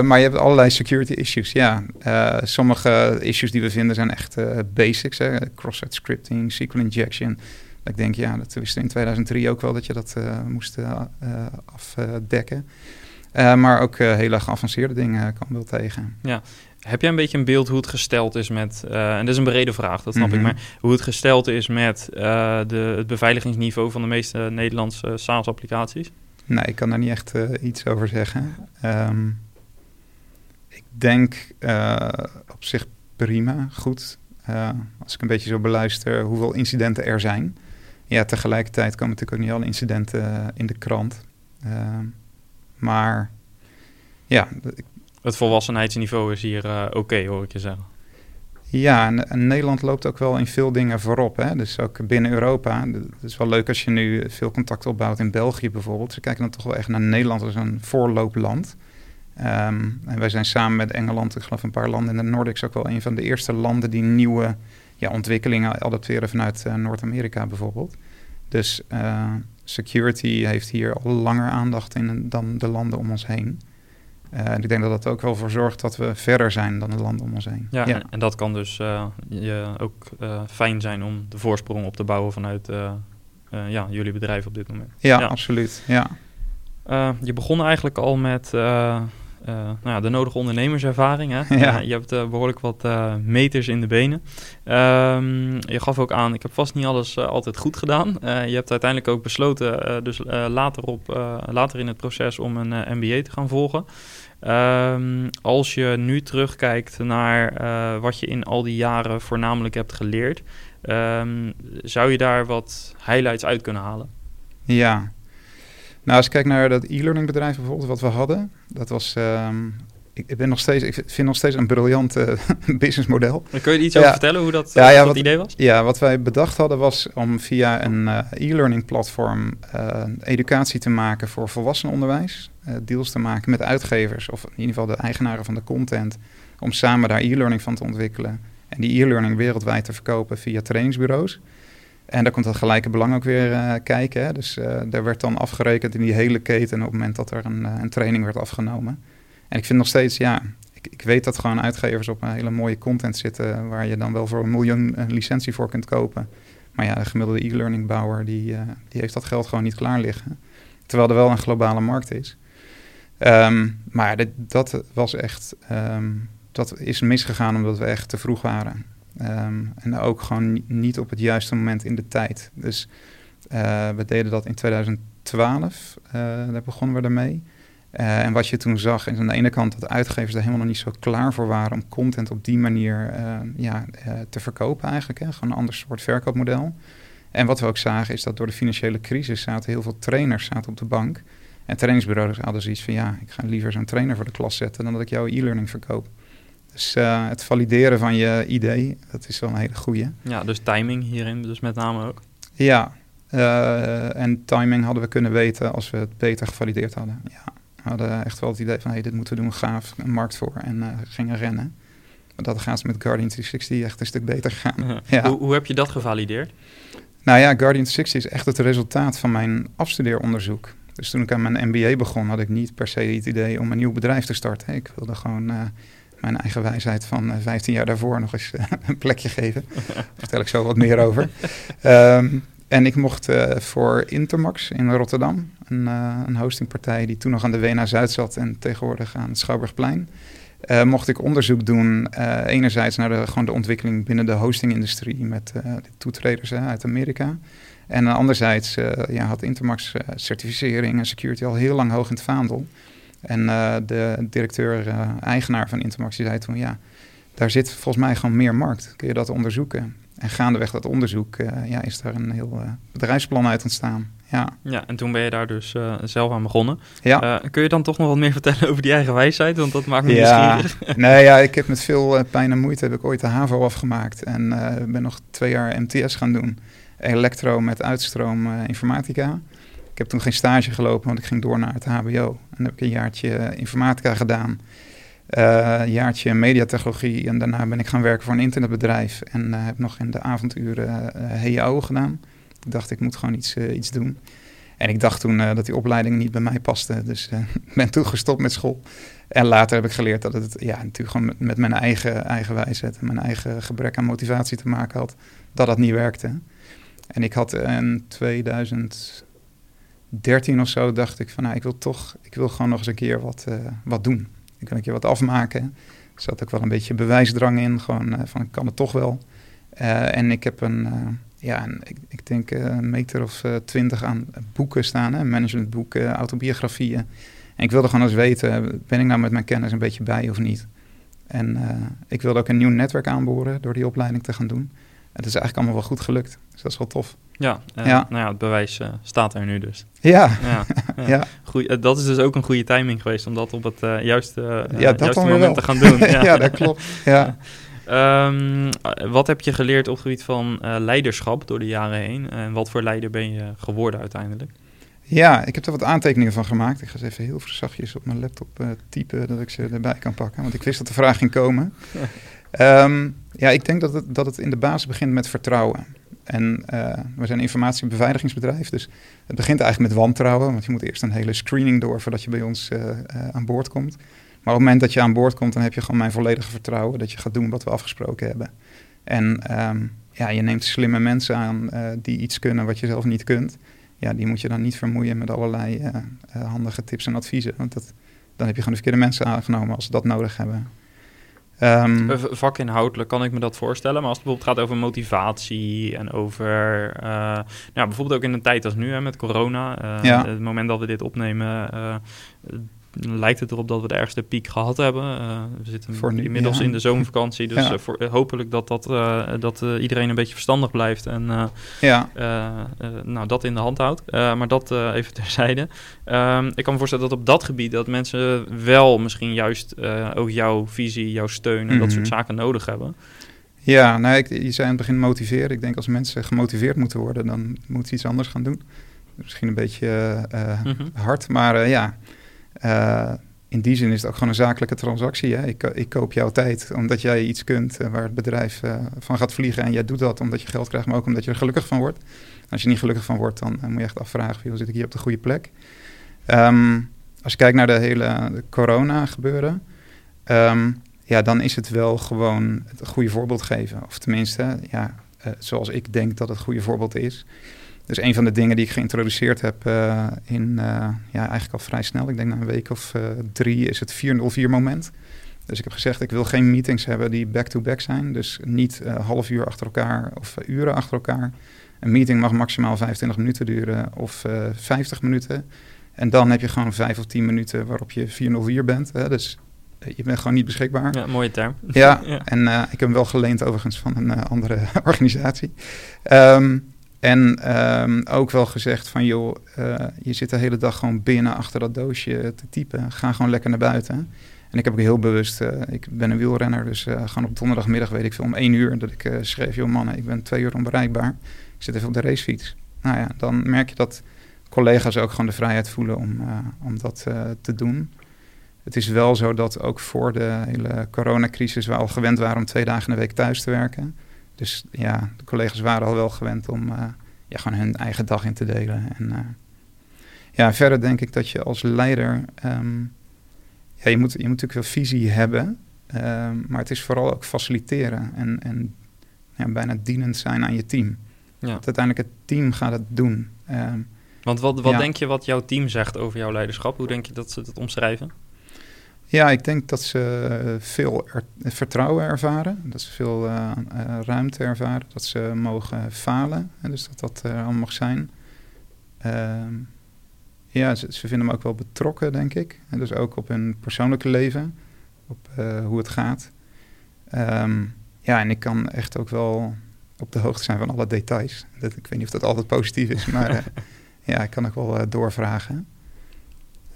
maar je hebt allerlei security issues. Ja, sommige issues die we vinden zijn echt basics. Cross-site scripting, SQL injection. Ik denk, ja, dat wisten in 2003 ook wel dat je dat moest afdekken. Maar ook hele geavanceerde dingen kan wel tegen. Ja. Heb jij een beetje een beeld hoe het gesteld is met, uh, en dat is een brede vraag, dat snap mm -hmm. ik, maar hoe het gesteld is met de, het beveiligingsniveau van de meeste Nederlandse SaaS-applicaties? Nee, ik kan daar niet echt iets over zeggen. Um, ik denk op zich prima, goed. als ik een beetje zo beluister hoeveel incidenten er zijn. Ja, tegelijkertijd komen natuurlijk ook niet alle incidenten in de krant. Ehm, maar ja. Het volwassenheidsniveau is hier oké, hoor ik je zeggen. Ja, en, Nederland loopt ook wel in veel dingen voorop. Hè? Dus ook binnen Europa. Het is wel leuk als je nu veel contact opbouwt in België bijvoorbeeld. Ze kijken dan toch wel echt naar Nederland als een voorloopland. Um, en wij zijn samen met Engeland, ik geloof een paar landen in de Nordics, ook wel een van de eerste landen die nieuwe ja, ontwikkelingen adapteren vanuit uh, Noord-Amerika bijvoorbeeld. Dus uh, security heeft hier al langer aandacht in dan de landen om ons heen. Uh, en ik denk dat dat ook wel voor zorgt dat we verder zijn dan de landen om ons heen. Ja, ja. En, en, dat kan dus uh, je ook uh, fijn zijn om de voorsprong op te bouwen vanuit ja, jullie bedrijf op dit moment. Ja, ja. absoluut. Ja. je begon eigenlijk al met nou ja, de nodige ondernemerservaring. Hè? (laughs) Ja. je hebt behoorlijk wat meters in de benen. Ehm, je gaf ook aan, ik heb vast niet alles altijd goed gedaan. je hebt uiteindelijk ook besloten, dus later, op, later in het proces, om een MBA te gaan volgen. Ehm, als je nu terugkijkt naar wat je in al die jaren voornamelijk hebt geleerd, um, zou je daar wat highlights uit kunnen halen? Ja, nou, als ik kijk naar dat e-learning bedrijf bijvoorbeeld, wat we hadden, dat was. Um, ik, ben nog steeds, ik vind nog steeds een briljant uh, (laughs) businessmodel. Kun je er iets over vertellen hoe dat, ja, ja, wat, idee was? Ja, wat wij bedacht hadden was om via een uh, e-learning platform uh, educatie te maken voor volwassenenonderwijs. deals te maken met uitgevers of in ieder geval de eigenaren van de content. Om samen daar e-learning van te ontwikkelen. En die e-learning wereldwijd te verkopen via trainingsbureaus. En daar komt dat gelijke belang ook weer uh, kijken. Hè. Dus uh, daar werd dan afgerekend in die hele keten op het moment dat er een, uh, een training werd afgenomen. En ik vind nog steeds, ja, ik, ik, weet dat gewoon uitgevers op een hele mooie content zitten waar je dan wel voor een miljoen een licentie voor kunt kopen. Maar ja, de gemiddelde e-learning bouwer die, die heeft dat geld gewoon niet klaar liggen. Terwijl er wel een globale markt is. Um, maar dat was echt, um, dat is misgegaan omdat we echt te vroeg waren. Um, en ook gewoon niet op het juiste moment in de tijd. Dus uh, we deden dat in 2012, uh, daar begonnen we ermee. Uh, en wat je toen zag, is aan de ene kant dat uitgevers er helemaal nog niet zo klaar voor waren om content op die manier ja, te verkopen eigenlijk. Hè? Gewoon een ander soort verkoopmodel. En wat we ook zagen is dat door de financiële crisis zaten heel veel trainers zaten op de bank. En trainingsbureaus hadden zoiets van ja, ik ga liever zo'n trainer voor de klas zetten dan dat ik jouw e-learning verkoop. Dus het valideren van je idee, dat is wel een hele goede. Ja, dus timing hierin dus met name ook? Ja, en timing hadden we kunnen weten als we het beter gevalideerd hadden. Ja, hadden echt wel het idee van, hey, dit moeten we doen, gaaf, een markt voor. En uh, gingen rennen. Maar dat gaat met Guardian 360 echt een stuk beter gegaan. ja. hoe, hoe heb je dat gevalideerd? Nou ja, Guardian 360 is echt het resultaat van mijn afstudeeronderzoek. Dus toen ik aan mijn MBA begon, had ik niet per se het idee om een nieuw bedrijf te starten. Ik wilde gewoon mijn eigen wijsheid van 15 jaar daarvoor nog eens (laughs) een plekje geven. Daar (laughs) vertel ik zo wat meer over. Um, en ik mocht uh, voor Intermax in Rotterdam, een, uh, een, hostingpartij die toen nog aan de WNA Zuid zat en tegenwoordig aan het Schouwburgplein, uh, mocht ik onderzoek doen. enerzijds naar de, gewoon de ontwikkeling binnen de hostingindustrie met de toetreders uit Amerika. En anderzijds ja, had Intermax certificering en security al heel lang hoog in het vaandel. En de directeur-eigenaar van Intermax zei toen, ja, daar zit volgens mij gewoon meer markt. Kun je dat onderzoeken? En gaandeweg dat onderzoek ja, is daar een heel bedrijfsplan uit ontstaan. Ja. ja, en toen ben je daar dus zelf aan begonnen. Ja. kun je dan toch nog wat meer (laughs) vertellen over die eigen wijsheid? Want dat maakt me ja. nieuwsgierig. (laughs) nee, ja, ik heb met veel pijn en moeite heb ik ooit de HAVO afgemaakt. En ben nog twee jaar MTS gaan doen. Elektro met uitstroom informatica. Ik heb toen geen stage gelopen, want ik ging door naar het HBO. En heb ik een jaartje informatica gedaan. Een jaartje mediatechnologie. En daarna ben ik gaan werken voor een internetbedrijf. En heb nog in de avonduren HEO gedaan. Ik dacht, ik moet gewoon iets, iets doen. En ik dacht toen dat die opleiding niet bij mij paste. Dus ik (laughs) ben toen gestopt met school. En later heb ik geleerd dat het ja, natuurlijk gewoon met, mijn eigen, eigen wijsheid... en mijn eigen gebrek aan motivatie te maken had... dat dat niet werkte. En ik had in 2000... 13 of zo dacht ik van nou, ik wil toch, ik wil gewoon nog eens een keer wat, uh, wat doen. Ik wil een keer wat afmaken. Er zat ook wel een beetje bewijsdrang in, gewoon uh, van ik kan het toch wel. Uh, en ik heb een, ja, een, ik, ik, denk een meter of twintig aan boeken staan, hè, managementboeken, autobiografieën. En ik wilde gewoon eens weten, ben ik nou met mijn kennis een beetje bij of niet? En ik wilde ook een nieuw netwerk aanboren door die opleiding te gaan doen. Het is eigenlijk allemaal wel goed gelukt. Dus dat is wel tof. Ja, uh, ja. Nou ja, het bewijs uh, staat er nu dus. Ja. ja, (laughs) ja. Goeie, dat is dus ook een goede timing geweest om dat op het juiste, ja, dat juiste moment wel. te gaan doen. (laughs) ja. ja, dat klopt. Ja. (laughs) um, wat heb je geleerd op het gebied van leiderschap door de jaren heen? En wat voor leider ben je geworden uiteindelijk? Ja, ik heb er wat aantekeningen van gemaakt. Ik ga ze even heel zachtjes op mijn laptop typen, dat ik ze erbij kan pakken. Want ik wist dat de vraag ging komen. um, (laughs) ja, ik denk dat het, dat het in de basis begint met vertrouwen. En uh, we zijn een informatiebeveiligingsbedrijf, dus het begint eigenlijk met wantrouwen. Want je moet eerst een hele screening door voordat je bij ons uh, uh, aan boord komt. Maar op het moment dat je aan boord komt, dan heb je gewoon mijn volledige vertrouwen dat je gaat doen wat we afgesproken hebben. En um, ja, je neemt slimme mensen aan die iets kunnen wat je zelf niet kunt. Ja, die moet je dan niet vermoeien met allerlei handige tips en adviezen. Want dat, dan heb je gewoon de verkeerde mensen aangenomen als ze dat nodig hebben. Um, Vakinhoudelijk kan ik me dat voorstellen, maar als het bijvoorbeeld gaat over motivatie en over, uh, nou, bijvoorbeeld ook in een tijd als nu hè, met corona, uh, ja. het moment dat we dit opnemen, uh, lijkt het erop dat we de ergste piek gehad hebben. Uh, we zitten voor nu, inmiddels in de zomervakantie, (laughs) dus ja. voor, hopelijk dat, dat, dat iedereen een beetje verstandig blijft en ja. nou, dat in de hand houdt. maar dat even (laughs) terzijde. Um, ik kan me voorstellen dat op dat gebied dat mensen wel misschien juist ook jouw visie, jouw steun en dat soort mhm. zaken nodig hebben. Ja, nou, ik, je zei aan het begin motiveren. Ik denk als mensen gemotiveerd moeten worden, dan moeten ze iets anders gaan doen. Misschien een beetje uh, hard, maar uh, ja, uh, in die zin is het ook gewoon een zakelijke transactie. Hè? Ik, ik koop jouw tijd omdat jij iets kunt waar het bedrijf van gaat vliegen. En jij doet dat omdat je geld krijgt, maar ook omdat je er gelukkig van wordt. Als je niet gelukkig van wordt, dan moet je echt afvragen, hoe zit ik hier op de goede plek? Um, als je kijkt naar de hele corona gebeuren, um, ja, dan is het wel gewoon het goede voorbeeld geven. Of tenminste, ja, zoals ik denk dat het goede voorbeeld is. Dus een van de dingen die ik geïntroduceerd heb uh, in, uh, ja, eigenlijk al vrij snel, ik denk na een week of drie, is het 404 moment. Dus ik heb gezegd, ik wil geen meetings hebben die back-to-back zijn. Dus niet half uur achter elkaar of uren achter elkaar. Een meeting mag maximaal 25 minuten duren of 50 minuten. En dan heb je gewoon vijf of tien minuten waarop je 404 bent. Hè? Dus je bent gewoon niet beschikbaar. Ja, mooie term. Ja, (laughs) en ik heb hem wel geleend overigens van een andere (laughs) organisatie. Um, en um, ook wel gezegd van, joh, uh, je zit de hele dag gewoon binnen achter dat doosje te typen. Ga gewoon lekker naar buiten. En ik heb ook heel bewust, ik ben een wielrenner, dus gewoon op donderdagmiddag weet ik veel om één uur dat ik schreef, joh mannen, ik ben twee uur onbereikbaar. Ik zit even op de racefiets. Nou ja, dan merk je dat collega's ook gewoon de vrijheid voelen om, om dat te doen. Het is wel zo dat ook voor de hele coronacrisis we al gewend waren om twee dagen in de week thuis te werken. Dus ja, de collega's waren al wel gewend om uh, ja, gewoon hun eigen dag in te delen. En uh, ja, verder denk ik dat je als leider, um, ja, je moet, je moet natuurlijk wel visie hebben, um, maar het is vooral ook faciliteren en, en ja, bijna dienend zijn aan je team. Ja. Dat uiteindelijk het team gaat het doen. Um, Want wat, wat ja. denk je wat jouw team zegt over jouw leiderschap? Hoe denk je dat ze het omschrijven? Ja, ik denk dat ze veel vertrouwen ervaren, dat ze veel uh, uh, ruimte ervaren, dat ze mogen falen, en dus dat dat er allemaal mag zijn. Ehm, ja, ze, ze, vinden me ook wel betrokken, denk ik. En dus ook op hun persoonlijke leven, op uh, hoe het gaat. Um, ja, en ik kan echt ook wel op de hoogte zijn van alle details. Dat, ik weet niet of dat altijd positief is, maar (laughs) ja, ik kan ook wel doorvragen.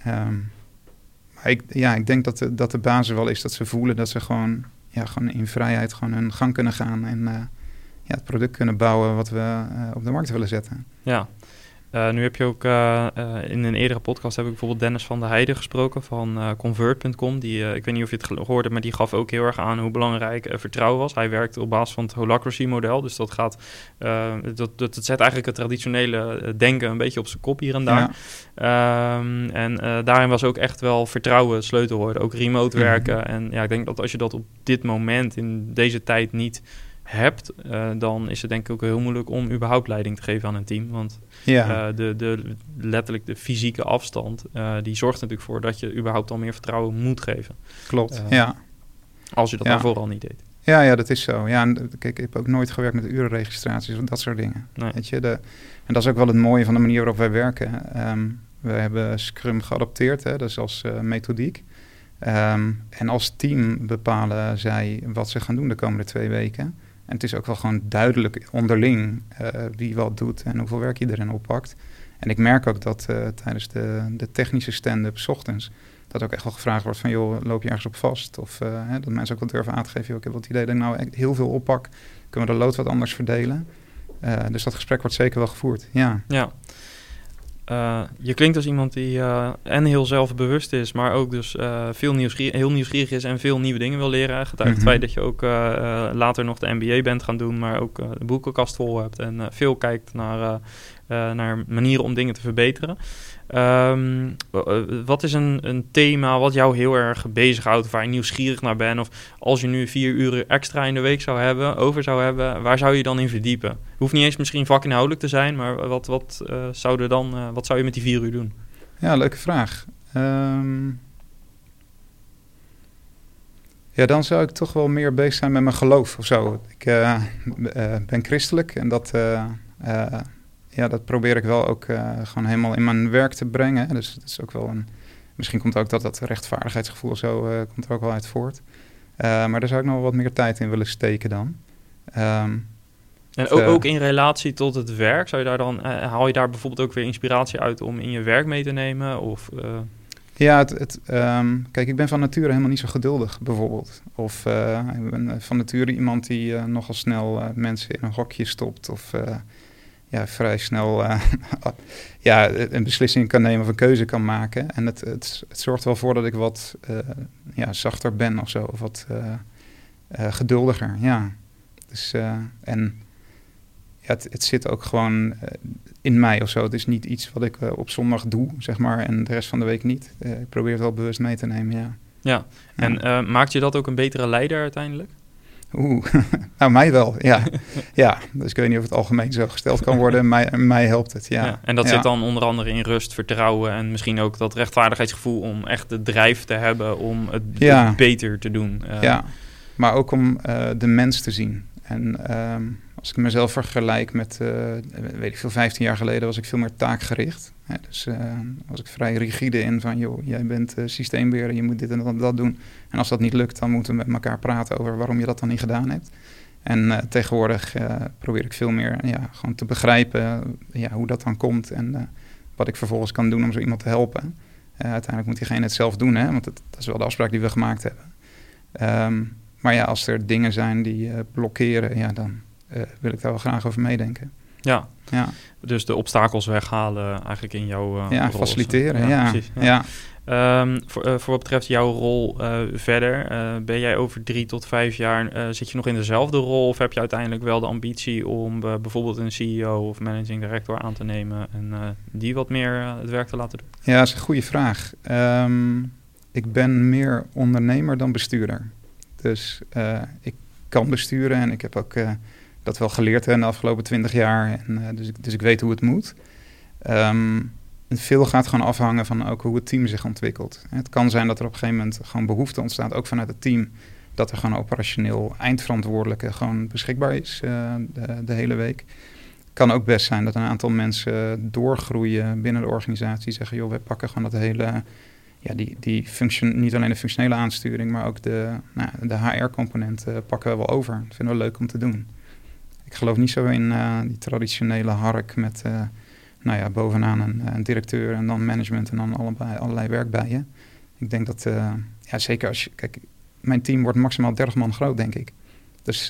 Um, ik, ja, ik denk dat de, dat de basis wel is dat ze voelen dat ze gewoon, ja, gewoon in vrijheid gewoon hun gang kunnen gaan en uh, ja, het product kunnen bouwen wat we uh, op de markt willen zetten. Ja, nu heb je ook uh, uh, in een eerdere podcast heb ik bijvoorbeeld Dennis van der Heijden gesproken van Convert.com. Die, ik weet niet of je het hoorde, maar die gaf ook heel erg aan hoe belangrijk vertrouwen was. Hij werkt op basis van het holacracy model. Dus dat gaat, dat, dat, zet eigenlijk het traditionele denken een beetje op zijn kop hier en daar. Ja. Um, en daarin was ook echt wel vertrouwen sleutelwoord. Ook remote mhm. werken. Mm -hmm. En ja, ik denk dat als je dat op dit moment in deze tijd niet hebt, uh, dan is het denk ik ook heel moeilijk om überhaupt leiding te geven aan een team. Want ja. uh, de, de, letterlijk de fysieke afstand, uh, die zorgt natuurlijk voor dat je überhaupt al meer vertrouwen moet geven. Klopt, ja. Als je dat ja. daarvoor al niet deed. Ja, ja, dat is zo. Ja, en, kijk, ik heb ook nooit gewerkt met urenregistraties of dat soort dingen. Nee. Weet je, de, en dat is ook wel het mooie van de manier waarop wij werken. Um, we hebben Scrum geadopteerd, hè, dus als methodiek. Um, en als team bepalen zij wat ze gaan doen de komende twee weken. En het is ook wel gewoon duidelijk onderling uh, wie wat doet en hoeveel werk je erin oppakt. En ik merk ook dat uh, tijdens de, de technische stand-up ochtends... dat ook echt wel gevraagd wordt van... joh, loop je ergens op vast? Of uh, hè, dat mensen ook wel durven aan te geven... Joh, ik heb wel het idee dat ik nou echt heel veel oppak. Kunnen we de lood wat anders verdelen? dus dat gesprek wordt zeker wel gevoerd, ja. Ja, uh, je klinkt als iemand die uh, en heel zelfbewust is, maar ook dus uh, veel nieuwsgierig, heel nieuwsgierig is en veel nieuwe dingen wil leren. Getuigt mm -hmm. het feit dat je ook later nog de MBA bent gaan doen, maar ook de boekenkast vol hebt en veel kijkt naar, naar manieren om dingen te verbeteren. Um, wat is een, een, thema wat jou heel erg bezighoudt, waar je nieuwsgierig naar bent? Of als je nu vier uur extra in de week zou hebben, over zou hebben, waar zou je dan in verdiepen? Hoeft niet eens misschien vakinhoudelijk te zijn, maar wat, wat, uh, zou, dan, uh, wat zou je met die vier uur doen? Ja, leuke vraag. Um, Ja, dan zou ik toch wel meer bezig zijn met mijn geloof of zo. Ik ben christelijk en dat, ja, dat probeer ik wel ook gewoon helemaal in mijn werk te brengen. Dus het is ook wel een. Misschien komt ook dat, dat rechtvaardigheidsgevoel zo komt er ook wel uit voort. maar daar zou ik nog wel wat meer tijd in willen steken dan. Um, en ook, ook, in relatie tot het werk, zou je daar dan, haal je daar bijvoorbeeld ook weer inspiratie uit om in je werk mee te nemen? Of, ja, het, het, ehm, kijk, ik ben van nature helemaal niet zo geduldig, bijvoorbeeld. Of ik ben eh, van nature iemand die nogal snel mensen in een hokje stopt. Of ja, vrij snel (laughs) ja, een beslissing kan nemen of een keuze kan maken. En het, het, het zorgt wel voor dat ik wat ja, zachter ben of zo. Of wat geduldiger, ja. Dus, en ja, het, het, zit ook gewoon in mij of zo. Het is niet iets wat ik op zondag doe, zeg maar, en de rest van de week niet. Ik probeer het wel bewust mee te nemen, ja. Ja, en uh, maakt je dat ook een betere leider uiteindelijk? Oeh, (laughs) nou mij wel, ja. (laughs) ja, dus ik weet niet of het algemeen zo gesteld kan worden. mij, mij helpt het, ja. ja en dat ja. zit dan onder andere in rust, vertrouwen en misschien ook dat rechtvaardigheidsgevoel om echt de drijf te hebben om het, het beter te doen. ja, maar ook om de mens te zien. En um, als ik mezelf vergelijk met, uh, weet ik veel, 15 jaar geleden was ik veel meer taakgericht. Dus was ik vrij rigide in van, joh, jij bent uh, systeembeheerder, je moet dit en dat, dat doen. En als dat niet lukt, dan moeten we met elkaar praten over waarom je dat dan niet gedaan hebt. En tegenwoordig probeer ik veel meer ja, gewoon te begrijpen ja, hoe dat dan komt en wat ik vervolgens kan doen om zo iemand te helpen. uiteindelijk moet diegene het zelf doen, hè, want het, dat is wel de afspraak die we gemaakt hebben. Um, maar ja, als er dingen zijn die blokkeren, ja, dan wil ik daar wel graag over meedenken. Ja. ja, dus de obstakels weghalen eigenlijk in jouw uh, Ja, faciliteren, ja. Precies, ja. Um, voor, uh, voor wat betreft jouw rol verder, ben jij over drie tot vijf jaar, zit je nog in dezelfde rol of heb je uiteindelijk wel de ambitie om bijvoorbeeld een CEO of managing director aan te nemen en die wat meer het werk te laten doen? Ja, dat is een goede vraag. Um, ik ben meer ondernemer dan bestuurder. Dus ik kan besturen en ik heb ook dat wel geleerd in de afgelopen twintig jaar. En, uh, dus, ik, dus ik weet hoe het moet. Um, veel gaat gewoon afhangen van ook hoe het team zich ontwikkelt. Het kan zijn dat er op een gegeven moment gewoon behoefte ontstaat, ook vanuit het team, dat er gewoon operationeel eindverantwoordelijke gewoon beschikbaar is uh, de, hele week. Kan ook best zijn dat een aantal mensen doorgroeien binnen de organisatie, zeggen joh, wij pakken gewoon dat hele, ja, die, die function, niet alleen de functionele aansturing, maar ook de, nou, de HR-component pakken we wel over. Dat vinden we leuk om te doen ik geloof niet zo in uh, die traditionele hark met uh, nou ja, bovenaan een, een, directeur en dan management en dan allerlei, allerlei je. Ik denk dat, ja, zeker als je, kijk, mijn team wordt maximaal 30 man groot, denk ik. Dus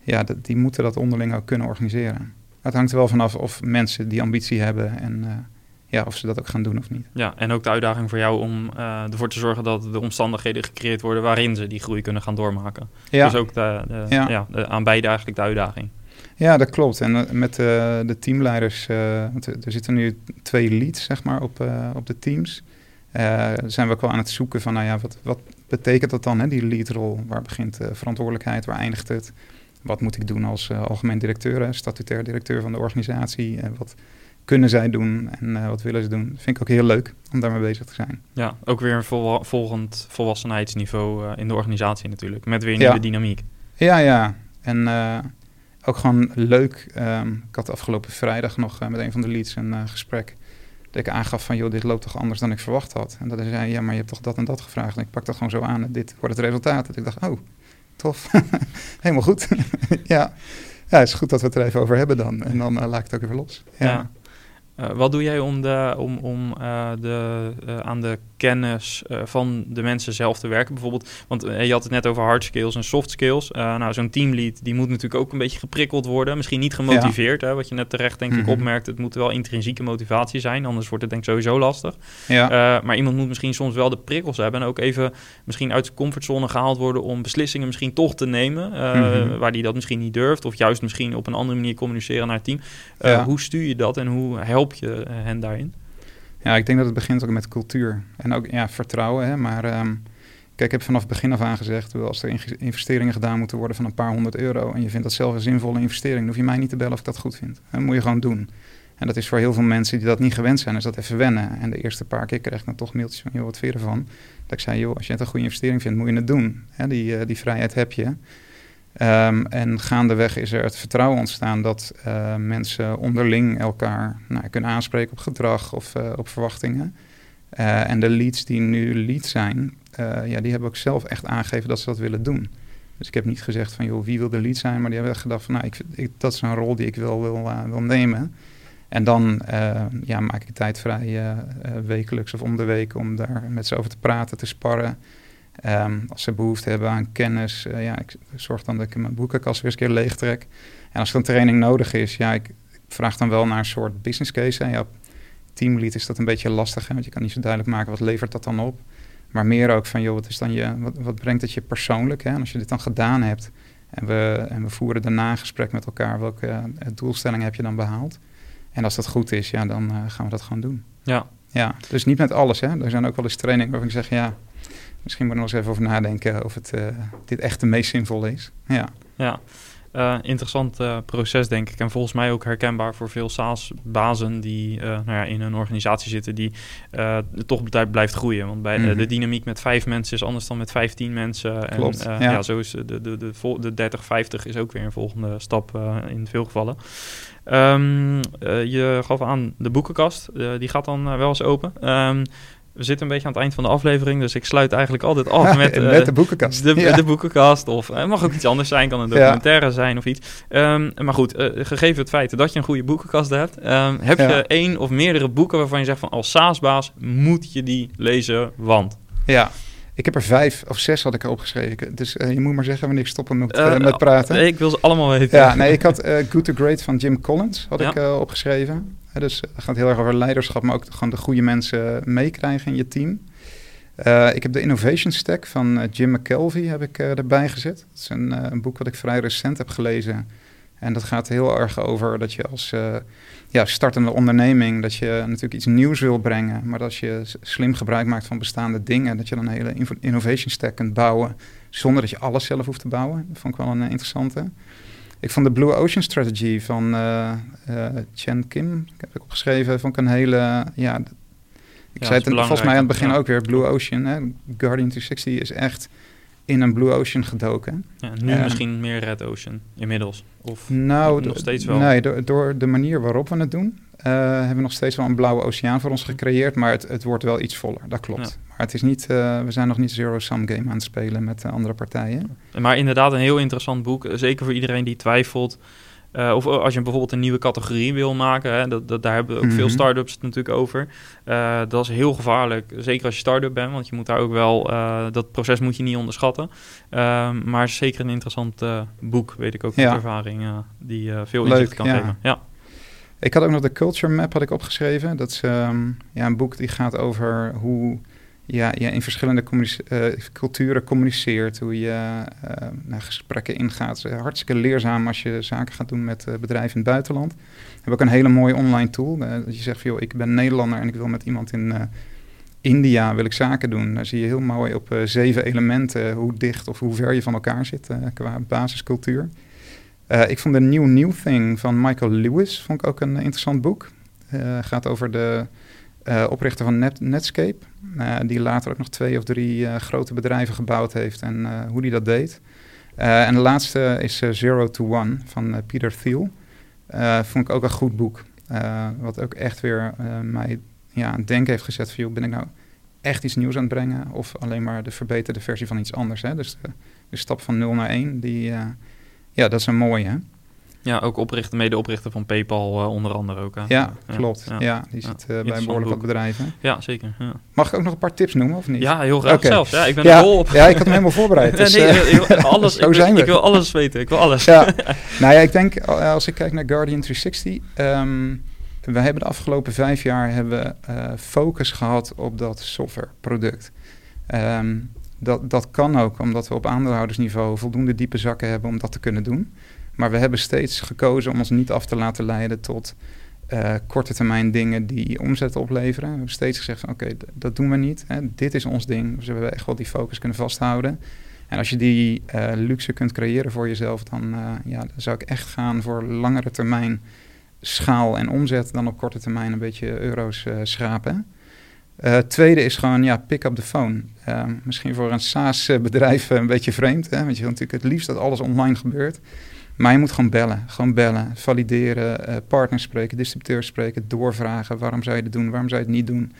ja, die moeten dat onderling ook kunnen organiseren. Het hangt er wel vanaf of mensen die ambitie hebben en ja, of ze dat ook gaan doen of niet. Ja, en ook de uitdaging voor jou om uh, ervoor te zorgen dat de omstandigheden gecreëerd worden waarin ze die groei kunnen gaan doormaken. Ja. Dus ook de, de, ja. de, aan beide eigenlijk de uitdaging. Ja, dat klopt. En uh, met uh, de teamleiders, er zitten nu twee leads zeg maar, op, op de teams. zijn we ook wel aan het zoeken van, nou ja, wat, wat betekent dat dan, hè, die leadrol? Waar begint verantwoordelijkheid, waar eindigt het? Wat moet ik doen als algemeen directeur, statutair directeur van de organisatie? wat kunnen zij doen en uh, wat willen ze doen. Dat vind ik ook heel leuk om daarmee bezig te zijn. Ja, ook weer een vol volgend volwassenheidsniveau uh, in de organisatie natuurlijk. Met weer nieuwe dynamiek. Ja, ja. En uh, ook gewoon leuk. Um, ik had afgelopen vrijdag nog met een van de leads een gesprek. Dat ik aangaf van, joh, dit loopt toch anders dan ik verwacht had. En dat hij zei, ja, maar je hebt toch dat en dat gevraagd. En ik pak dat gewoon zo aan en dit wordt het resultaat. En ik dacht, oh, tof. (laughs) Helemaal goed. (laughs) ja. ja, het is goed dat we het er even over hebben dan. En dan laat ik het ook even los. ja. ja. Uh, wat doe jij om, de, om, om uh, de, uh, aan de kennis van de mensen zelf te werken? Bijvoorbeeld, want je had het net over hard skills en soft skills. nou, zo'n teamlead die moet natuurlijk ook een beetje geprikkeld worden. Misschien niet gemotiveerd, hè, wat je net terecht denk ik mm -hmm. opmerkt. Het moet wel intrinsieke motivatie zijn, anders wordt het denk ik sowieso lastig. Ja. maar iemand moet misschien soms wel de prikkels hebben en ook even misschien uit de comfortzone gehaald worden om beslissingen misschien toch te nemen, mm -hmm. waar die dat misschien niet durft. Of juist misschien op een andere manier communiceren naar het team. Ja. Hoe stuur je dat en hoe helpt help je eh, hen daarin? Ja, ik denk dat het begint ook met cultuur en ook ja, vertrouwen. Hè? Maar um, kijk, ik heb vanaf het begin af aan gezegd, als er investeringen gedaan moeten worden van een paar honderd euro en je vindt dat zelf een zinvolle investering, dan hoef je mij niet te bellen of ik dat goed vind. Dat moet je gewoon doen. En dat is voor heel veel mensen die dat niet gewend zijn, is dat even wennen. En de eerste paar keer kreeg ik dan toch mailtjes van, joh, wat vind je ervan? Dat ik zei, joh, als je het een goede investering vindt, moet je het doen. Hè, die, uh, die vrijheid heb je. Um, en gaandeweg is er het vertrouwen ontstaan dat uh, mensen onderling elkaar nou, kunnen aanspreken op gedrag of uh, op verwachtingen. Uh, en de leads die nu lead zijn, ja, die hebben ook zelf echt aangegeven dat ze dat willen doen. Dus ik heb niet gezegd van, joh, wie wil de lead zijn? Maar die hebben gedacht van, nou, ik, dat is een rol die ik wel wil, wil nemen. En dan ja, maak ik tijd vrij wekelijks of om de week om daar met ze over te praten, te sparren. Um, als ze behoefte hebben aan kennis, uh, ja, ik zorg dan dat ik mijn boekenkast weer eens een keer leeg trek. En als er een training nodig is, ja, ik, ik vraag dan wel naar een soort business case. Hè. Ja, teamlead is dat een beetje lastig, hè, want je kan niet zo duidelijk maken wat levert dat dan op. Maar meer ook van, joh, wat, is dan je, wat, wat brengt het je persoonlijk? Hè? En als je dit dan gedaan hebt en we, en we voeren daarna een gesprek met elkaar, welke uh, doelstellingen heb je dan behaald? En als dat goed is, ja, dan uh, gaan we dat gewoon doen. Ja. Ja, dus niet met alles. Hè. Er zijn ook wel eens trainingen waarvan ik zeg, ja, misschien moet ik nog eens even over nadenken of het, uh, dit echt de meest zinvolle is. Ja. Ja. Uh, interessant uh, proces, denk ik. En volgens mij ook herkenbaar voor veel SaaS-bazen die nou ja, in een organisatie zitten die toch blijft groeien. Want bij mm -hmm. de dynamiek met vijf mensen is anders dan met vijftien mensen. Klopt, en ja. ja. zo is de, de, de, de, de 30, 50 is ook weer een volgende stap in veel gevallen. Um, je gaf aan de boekenkast, die gaat dan wel eens open. Um, we zitten een beetje aan het eind van de aflevering, dus ik sluit eigenlijk altijd af (laughs) met, uh, met de boekenkast. De, ja. de boekenkast, of het uh, mag ook iets anders zijn, kan een documentaire ja. zijn of iets. Um, maar goed, uh, gegeven het feit dat je een goede boekenkast hebt, um, heb ja. je één of meerdere boeken waarvan je zegt van als SaaS-baas moet je die lezen, want... Ja, ik heb er vijf of zes had ik opgeschreven. Dus uh, je moet maar zeggen wanneer ik stoppen met, uh, met praten. Ik wil ze allemaal weten. Ja, nee, ik had Good to Great van Jim Collins had ja. ik opgeschreven. dus het gaat heel erg over leiderschap, maar ook gewoon de goede mensen meekrijgen in je team. ik heb de Innovation Stack van Jim McKelvey heb ik erbij gezet. Dat is een, een, boek wat ik vrij recent heb gelezen. En dat gaat heel erg over dat je als ja, startende onderneming, dat je natuurlijk iets nieuws wil brengen, maar als je slim gebruik maakt van bestaande dingen, dat je dan een hele innovation stack kunt bouwen, zonder dat je alles zelf hoeft te bouwen. Dat vond ik wel een interessante. Ik vond de Blue Ocean Strategy van uh, uh, Chen Kim, heb ik opgeschreven, vond ik een hele, ja, ik ja, zei het volgens mij aan het begin ja. ook weer, Blue Ocean, hè, Guardian 360 is echt in een Blue Ocean gedoken. Ja, nu uh, misschien meer Red Ocean inmiddels. Of nou, nog steeds wel? Nee, door, door, de manier waarop we het doen, uh, hebben we nog steeds wel een blauwe oceaan voor ons gecreëerd. Maar het, het wordt wel iets voller, dat klopt. Ja. Maar het is niet, uh, we zijn nog niet zero-sum game aan het spelen met andere partijen. Maar inderdaad een heel interessant boek. Zeker voor iedereen die twijfelt. Uh, of als je bijvoorbeeld een nieuwe categorie wil maken, hè, dat, dat, daar hebben ook veel start-ups het natuurlijk over. Uh, dat is heel gevaarlijk, zeker als je start-up bent, want je moet daar ook wel, uh, dat proces moet je niet onderschatten. maar zeker een interessant boek, weet ik ook ja. uit ervaring, die veel inzicht kan ja. geven. Ja. Ik had ook nog de Culture Map had ik opgeschreven. Dat is um, ja, een boek die gaat over hoe ja, je in verschillende uh, culturen communiceert, hoe je uh, naar gesprekken ingaat. Hartstikke leerzaam als je zaken gaat doen met bedrijven in het buitenland. We hebben ook een hele mooie online tool. dat je zegt joh, ik ben Nederlander en ik wil met iemand in India wil ik zaken doen. Daar zie je heel mooi op zeven elementen hoe dicht of hoe ver je van elkaar zit qua basiscultuur. ik vond de New New Thing van Michael Lewis vond ik ook een interessant boek. gaat over de oprichter van Net Netscape. Uh, die later ook nog twee of drie uh, grote bedrijven gebouwd heeft en hoe die dat deed. en de laatste is Zero to One van Peter Thiel. vond ik ook een goed boek. wat ook echt weer mij ja, aan het denken heeft gezet van... Ben ik nou echt iets nieuws aan het brengen... of alleen maar de verbeterde versie van iets anders. Hè? Dus de, de stap van 0 naar 1, die, ja, dat is een mooie. Hè? Ja, ook oprichter, medeoprichter van PayPal uh, onder andere ook. Ja, ja, klopt. Ja, ja die zit uh, bij behoorlijk wat bedrijven. Ja, zeker. Ja. Mag ik ook nog een paar tips noemen of niet? Ja, heel graag okay. zelfs. Ja, ik ben er vol op. Ja, ik had hem helemaal voorbereid. (laughs) Dus, nee, nee, alles, (laughs) zo ik, wil, we. ik wil alles weten. Ik wil alles. Ja. (laughs) nou ja, ik denk als ik kijk naar Guardian 360... Um, we hebben de afgelopen vijf jaar hebben, uh, focus gehad op dat softwareproduct. Um, dat, dat kan ook omdat we op aandeelhoudersniveau voldoende diepe zakken hebben om dat te kunnen doen. Maar we hebben steeds gekozen om ons niet af te laten leiden tot uh, korte termijn dingen die omzet opleveren. We hebben steeds gezegd oké, dat doen we niet. Hè. Dit is ons ding. Dus we hebben echt wel die focus kunnen vasthouden. En als je die uh, luxe kunt creëren voor jezelf, dan, uh, ja, dan zou ik echt gaan voor langere termijn schaal en omzet dan op korte termijn een beetje euro's schrapen. Uh, tweede is gewoon, ja, pick up the phone. Misschien voor een SaaS-bedrijf een beetje vreemd, hè? want je wil natuurlijk het liefst dat alles online gebeurt. Maar je moet gewoon bellen, gewoon bellen, valideren, uh, partners spreken, distributeurs spreken, doorvragen. Waarom zou je het doen, waarom zou je het niet doen?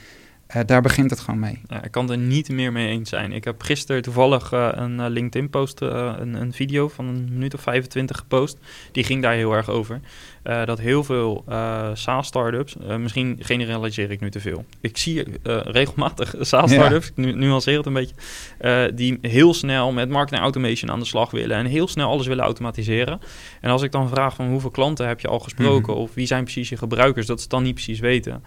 Uh, daar begint het gewoon mee. Ik kan er niet meer mee eens zijn. Ik heb gisteren toevallig uh, een LinkedIn-post, een, een, video van een minuut of 25 gepost. Die ging daar heel erg over. Uh, dat heel veel uh, SaaS-startups, uh, misschien generaliseer ik nu te veel. Ik zie regelmatig (laughs) SaaS-startups, ja. nu nuanceer het een beetje, die heel snel met marketing automation aan de slag willen en heel snel alles willen automatiseren. En als ik dan vraag van hoeveel klanten heb je al gesproken mm -hmm. of wie zijn precies je gebruikers, dat ze het dan niet precies weten.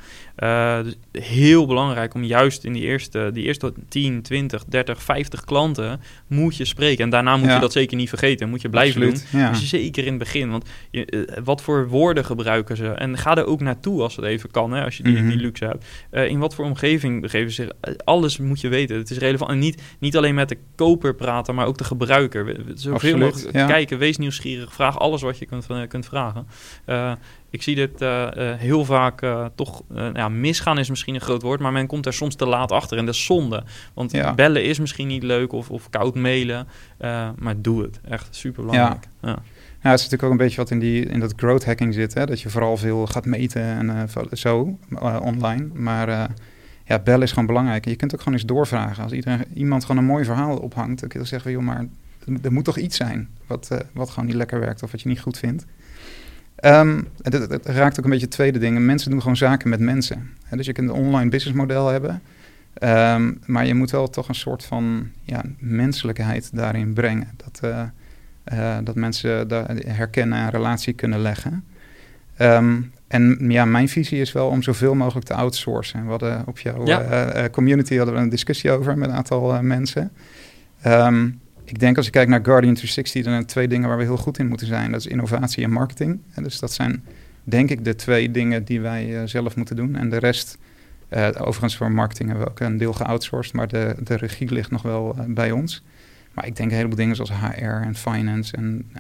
dus heel belangrijk om juist in die eerste, die eerste 10, 20, 30, 50 klanten moet je spreken. En daarna moet ja. je dat zeker niet vergeten, moet je blijven Absoluut, doen. Ja. Dus zeker in het begin, want je, wat voor woorden gebruiken ze? En ga er ook naartoe als het even kan, hè, als je die, Mhm. die luxe hebt. Uh, in wat voor omgeving begeven ze zich? Uh, alles moet je weten. Het is relevant. En niet, niet alleen met de koper praten, maar ook de gebruiker. Zoveel mogelijk ja. kijken, wees nieuwsgierig, vraag alles wat je kunt, uh, kunt vragen. Uh, ik zie dit heel vaak toch... ja, misgaan is misschien een groot woord, maar men komt er soms te laat achter. En dat is zonde. Want Ja. bellen is misschien niet leuk of, of koud mailen. maar doe het. Echt super belangrijk. Ja. Ja, het is natuurlijk ook een beetje wat in, die, in dat growth hacking zit. Hè? Dat je vooral veel gaat meten en uh, zo uh, online. Maar uh, ja, bellen is gewoon belangrijk. En je kunt ook gewoon eens doorvragen. Als iedereen, iemand gewoon een mooi verhaal ophangt, dan kun je zeggen, joh, maar er moet toch iets zijn wat, wat gewoon niet lekker werkt of wat je niet goed vindt. Um, het, het, het, raakt ook een beetje tweede ding. Mensen doen gewoon zaken met mensen. Hè? Dus je kunt een online businessmodel hebben. Um, maar je moet wel toch een soort van ja, menselijkheid daarin brengen. Dat, dat mensen daar herkennen en een relatie kunnen leggen. Um, en ja, mijn visie is wel om zoveel mogelijk te outsourcen. We hadden op jouw ja. uh, community hadden we een discussie over met een aantal mensen. Um, ik denk als je kijkt naar Guardian 360, dan zijn er twee dingen waar we heel goed in moeten zijn. Dat is innovatie en marketing. En dus dat zijn denk ik de twee dingen die wij uh, zelf moeten doen. En de rest, overigens voor marketing hebben we ook een deel geoutsourced, maar de, de regie ligt nog wel bij ons. Maar ik denk een heleboel dingen zoals HR en finance. En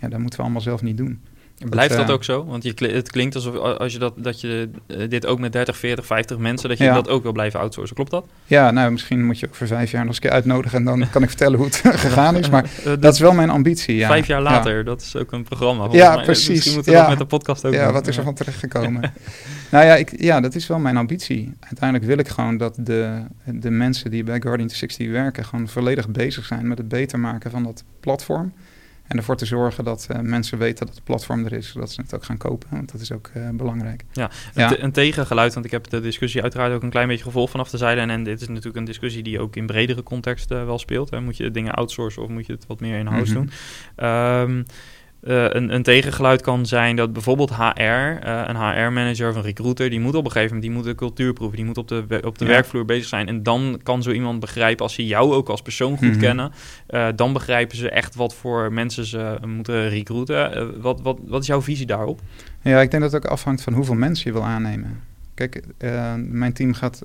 ja, dat moeten we allemaal zelf niet doen. Blijft dat, dat ook zo? Want je, het klinkt alsof als je dat, dat je uh, dit ook met 30, 40, 50 mensen, dat je ja. dat ook wil blijven outsourcen. Klopt dat? Ja, nou misschien moet je ook voor vijf jaar nog eens een keer uitnodigen en dan (laughs) kan ik vertellen hoe het (laughs) gegaan is. Maar uh, dat is wel mijn ambitie. Ja. Vijf jaar later, ja. dat is ook een programma. Ja, mij. precies. Misschien moeten we dat met de podcast ook Ja, doen. wat is er van terechtgekomen? (laughs) nou ja, ik, ja, dat is wel mijn ambitie. Uiteindelijk wil ik gewoon dat de, de mensen die bij Guardian 60 werken gewoon volledig bezig zijn met het beter maken van dat platform. En ervoor te zorgen dat uh, mensen weten dat het platform er is, zodat ze het ook gaan kopen. Want dat is ook uh, belangrijk. Ja, ja. Een, een, tegengeluid, want ik heb de discussie uiteraard ook een klein beetje gevolgd vanaf de zijde. En, en dit is natuurlijk een discussie die ook in bredere context uh, wel speelt. Hè. Moet je dingen outsourcen of moet je het wat meer in-house Mhm. mm -hmm. doen? Um, uh, een, een, tegengeluid kan zijn dat bijvoorbeeld HR, uh, een HR-manager of een recruiter, die moet op een gegeven moment die moet de cultuur proeven, die moet op de, op de ja. werkvloer bezig zijn. En dan kan zo iemand begrijpen, als ze jou ook als persoon goed Mhm. mm -hmm. kennen, uh, dan begrijpen ze echt wat voor mensen ze moeten recruiten. wat, wat, wat is jouw visie daarop? Ja, ik denk dat het ook afhangt van hoeveel mensen je wil aannemen. Kijk, mijn team gaat,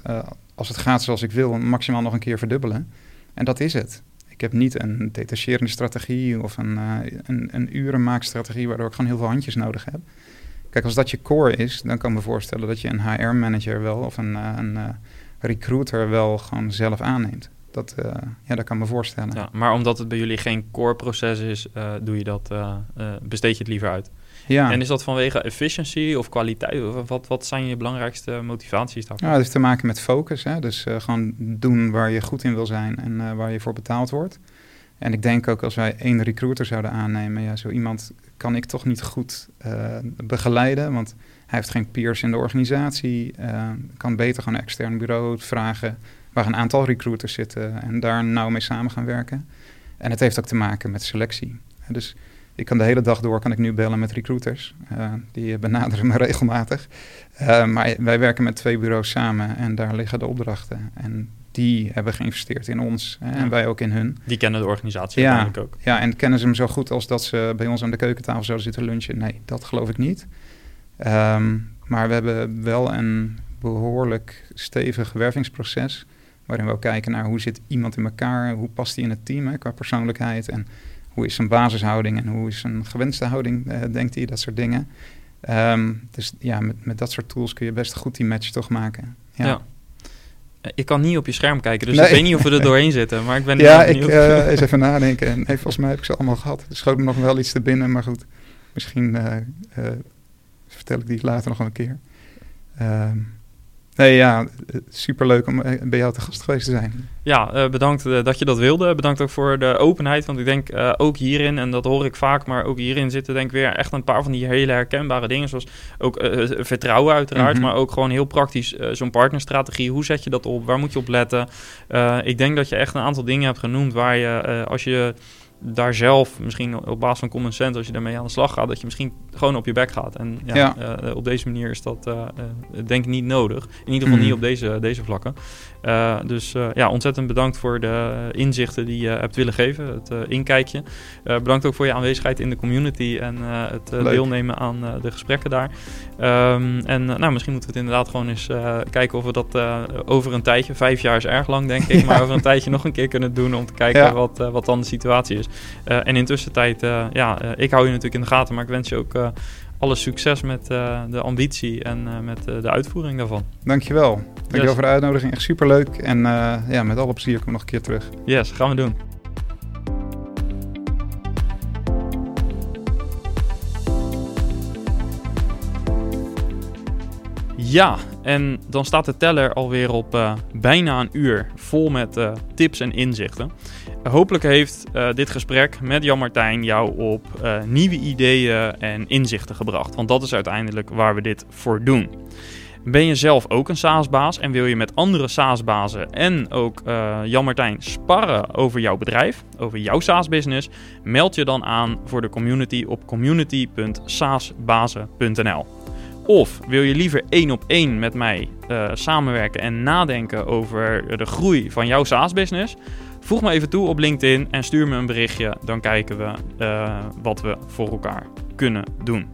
als het gaat zoals ik wil, maximaal nog een keer verdubbelen. En dat is het. Ik heb niet een detacherende strategie of een, uh, een, een urenmaakstrategie waardoor ik gewoon heel veel handjes nodig heb. Kijk, als dat je core is, dan kan ik me voorstellen dat je een HR-manager wel of een, uh, een uh, recruiter wel gewoon zelf aanneemt. Dat, uh, ja, dat kan me voorstellen. Ja, maar omdat het bij jullie geen core proces is, doe je dat, besteed je het liever uit. Ja. En is dat vanwege efficiency of kwaliteit? Wat, wat zijn je belangrijkste motivaties daarvoor? Ja, het heeft te maken met focus. Hè? Dus uh, gewoon doen waar je goed in wil zijn en uh, waar je voor betaald wordt. En ik denk ook als wij één recruiter zouden aannemen, ja, zo iemand kan ik toch niet goed uh, begeleiden. Want hij heeft geen peers in de organisatie. kan beter gewoon een extern bureau vragen waar een aantal recruiters zitten en daar nauw mee samen gaan werken. En het heeft ook te maken met selectie. Dus ik kan de hele dag door kan ik nu bellen met recruiters. Uh, die benaderen me (laughs) regelmatig. Uh, maar wij werken met twee bureaus samen en daar liggen de opdrachten. En die hebben geïnvesteerd in ons hè, ja. en wij ook in hun. Die kennen de organisatie ja, uiteindelijk ook. Ja, en kennen ze hem zo goed als dat ze bij ons aan de keukentafel zouden zitten lunchen? Nee, dat geloof ik niet. Um, maar we hebben wel een behoorlijk stevig wervingsproces. Waarin we ook kijken naar hoe zit iemand in elkaar, hoe past hij in het team hè, qua persoonlijkheid en hoe is zijn basishouding en hoe is zijn gewenste houding, uh, denkt hij, dat soort dingen. Ehm, dus ja, met, met dat soort tools kun je best goed die match toch maken. Ja. Ja. Eh, Ik kan niet op je scherm kijken, dus Nee. ik weet niet of we er (laughs) doorheen zitten. Maar ik ben Ja, ik eh, (laughs) eens even nadenken. Nee, volgens mij heb ik ze allemaal gehad. Er schoot me nog wel iets te binnen, maar goed. Misschien eh, eh, vertel ik die later nog een keer. Ehm, nee, ja, superleuk om eh, bij jou te gast geweest te zijn. Ja, eh, bedankt eh, dat je dat wilde. Bedankt ook voor de openheid. Want ik denk ook hierin, en dat hoor ik vaak, maar ook hierin zitten denk ik weer echt een paar van die hele herkenbare dingen. Zoals ook vertrouwen uiteraard, Mhm. maar ook gewoon heel praktisch zo'n partnerstrategie. Hoe zet je dat op? Waar moet je op letten? Ik denk dat je echt een aantal dingen hebt genoemd waar je, als je daar zelf, misschien op basis van common sense, als je daarmee aan de slag gaat, dat je misschien gewoon op je bek gaat. En ja, Ja. eh, op deze manier is dat eh, eh, denk ik niet nodig. In ieder geval Mhm. niet op deze, deze vlakken. Eh, dus eh, ja, ontzettend bedankt voor de inzichten die je hebt willen geven, het eh, inkijkje. Bedankt ook voor je aanwezigheid in de community en het deelnemen aan de gesprekken daar. Ehm, en nou, misschien moeten we het inderdaad gewoon eens kijken of we dat over een tijdje, vijf jaar is erg lang denk ik, (laughs) maar over een tijdje nog een keer kunnen doen om te kijken Ja. wat, wat dan de situatie is. En intussen tijd, ja, ik hou je natuurlijk in de gaten, maar ik wens je ook alle succes met eh, de ambitie en eh, met eh, de uitvoering daarvan. Dankjewel. Dankjewel Yes. voor de uitnodiging. Echt superleuk. En ja, met alle plezier kom ik nog een keer terug. Yes, gaan we doen. Ja, en dan staat de teller alweer op bijna een uur vol met tips en inzichten. Hopelijk heeft eh, dit gesprek met Jan Martijn jou op eh, nieuwe ideeën en inzichten gebracht. Want dat is uiteindelijk waar we dit voor doen. Ben je zelf ook een SaaS-baas en wil je met andere SaaS-bazen en ook eh, Jan Martijn sparren over jouw bedrijf, over jouw SaaS-business? Meld je dan aan voor de community op community.saasbazen.nl. Of wil je liever één op één met mij samenwerken en nadenken over de groei van jouw SaaS-business? Voeg me even toe op LinkedIn en stuur me een berichtje. Dan kijken we eh, wat we voor elkaar kunnen doen.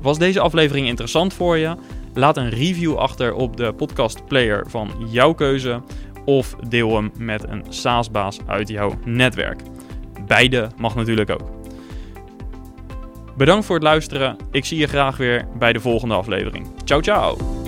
Was deze aflevering interessant voor je? Laat een review achter op de podcast player van jouw keuze of deel hem met een SaaS-baas uit jouw netwerk. Beide mag natuurlijk ook. Bedankt voor het luisteren. Ik zie je graag weer bij de volgende aflevering. Ciao, ciao!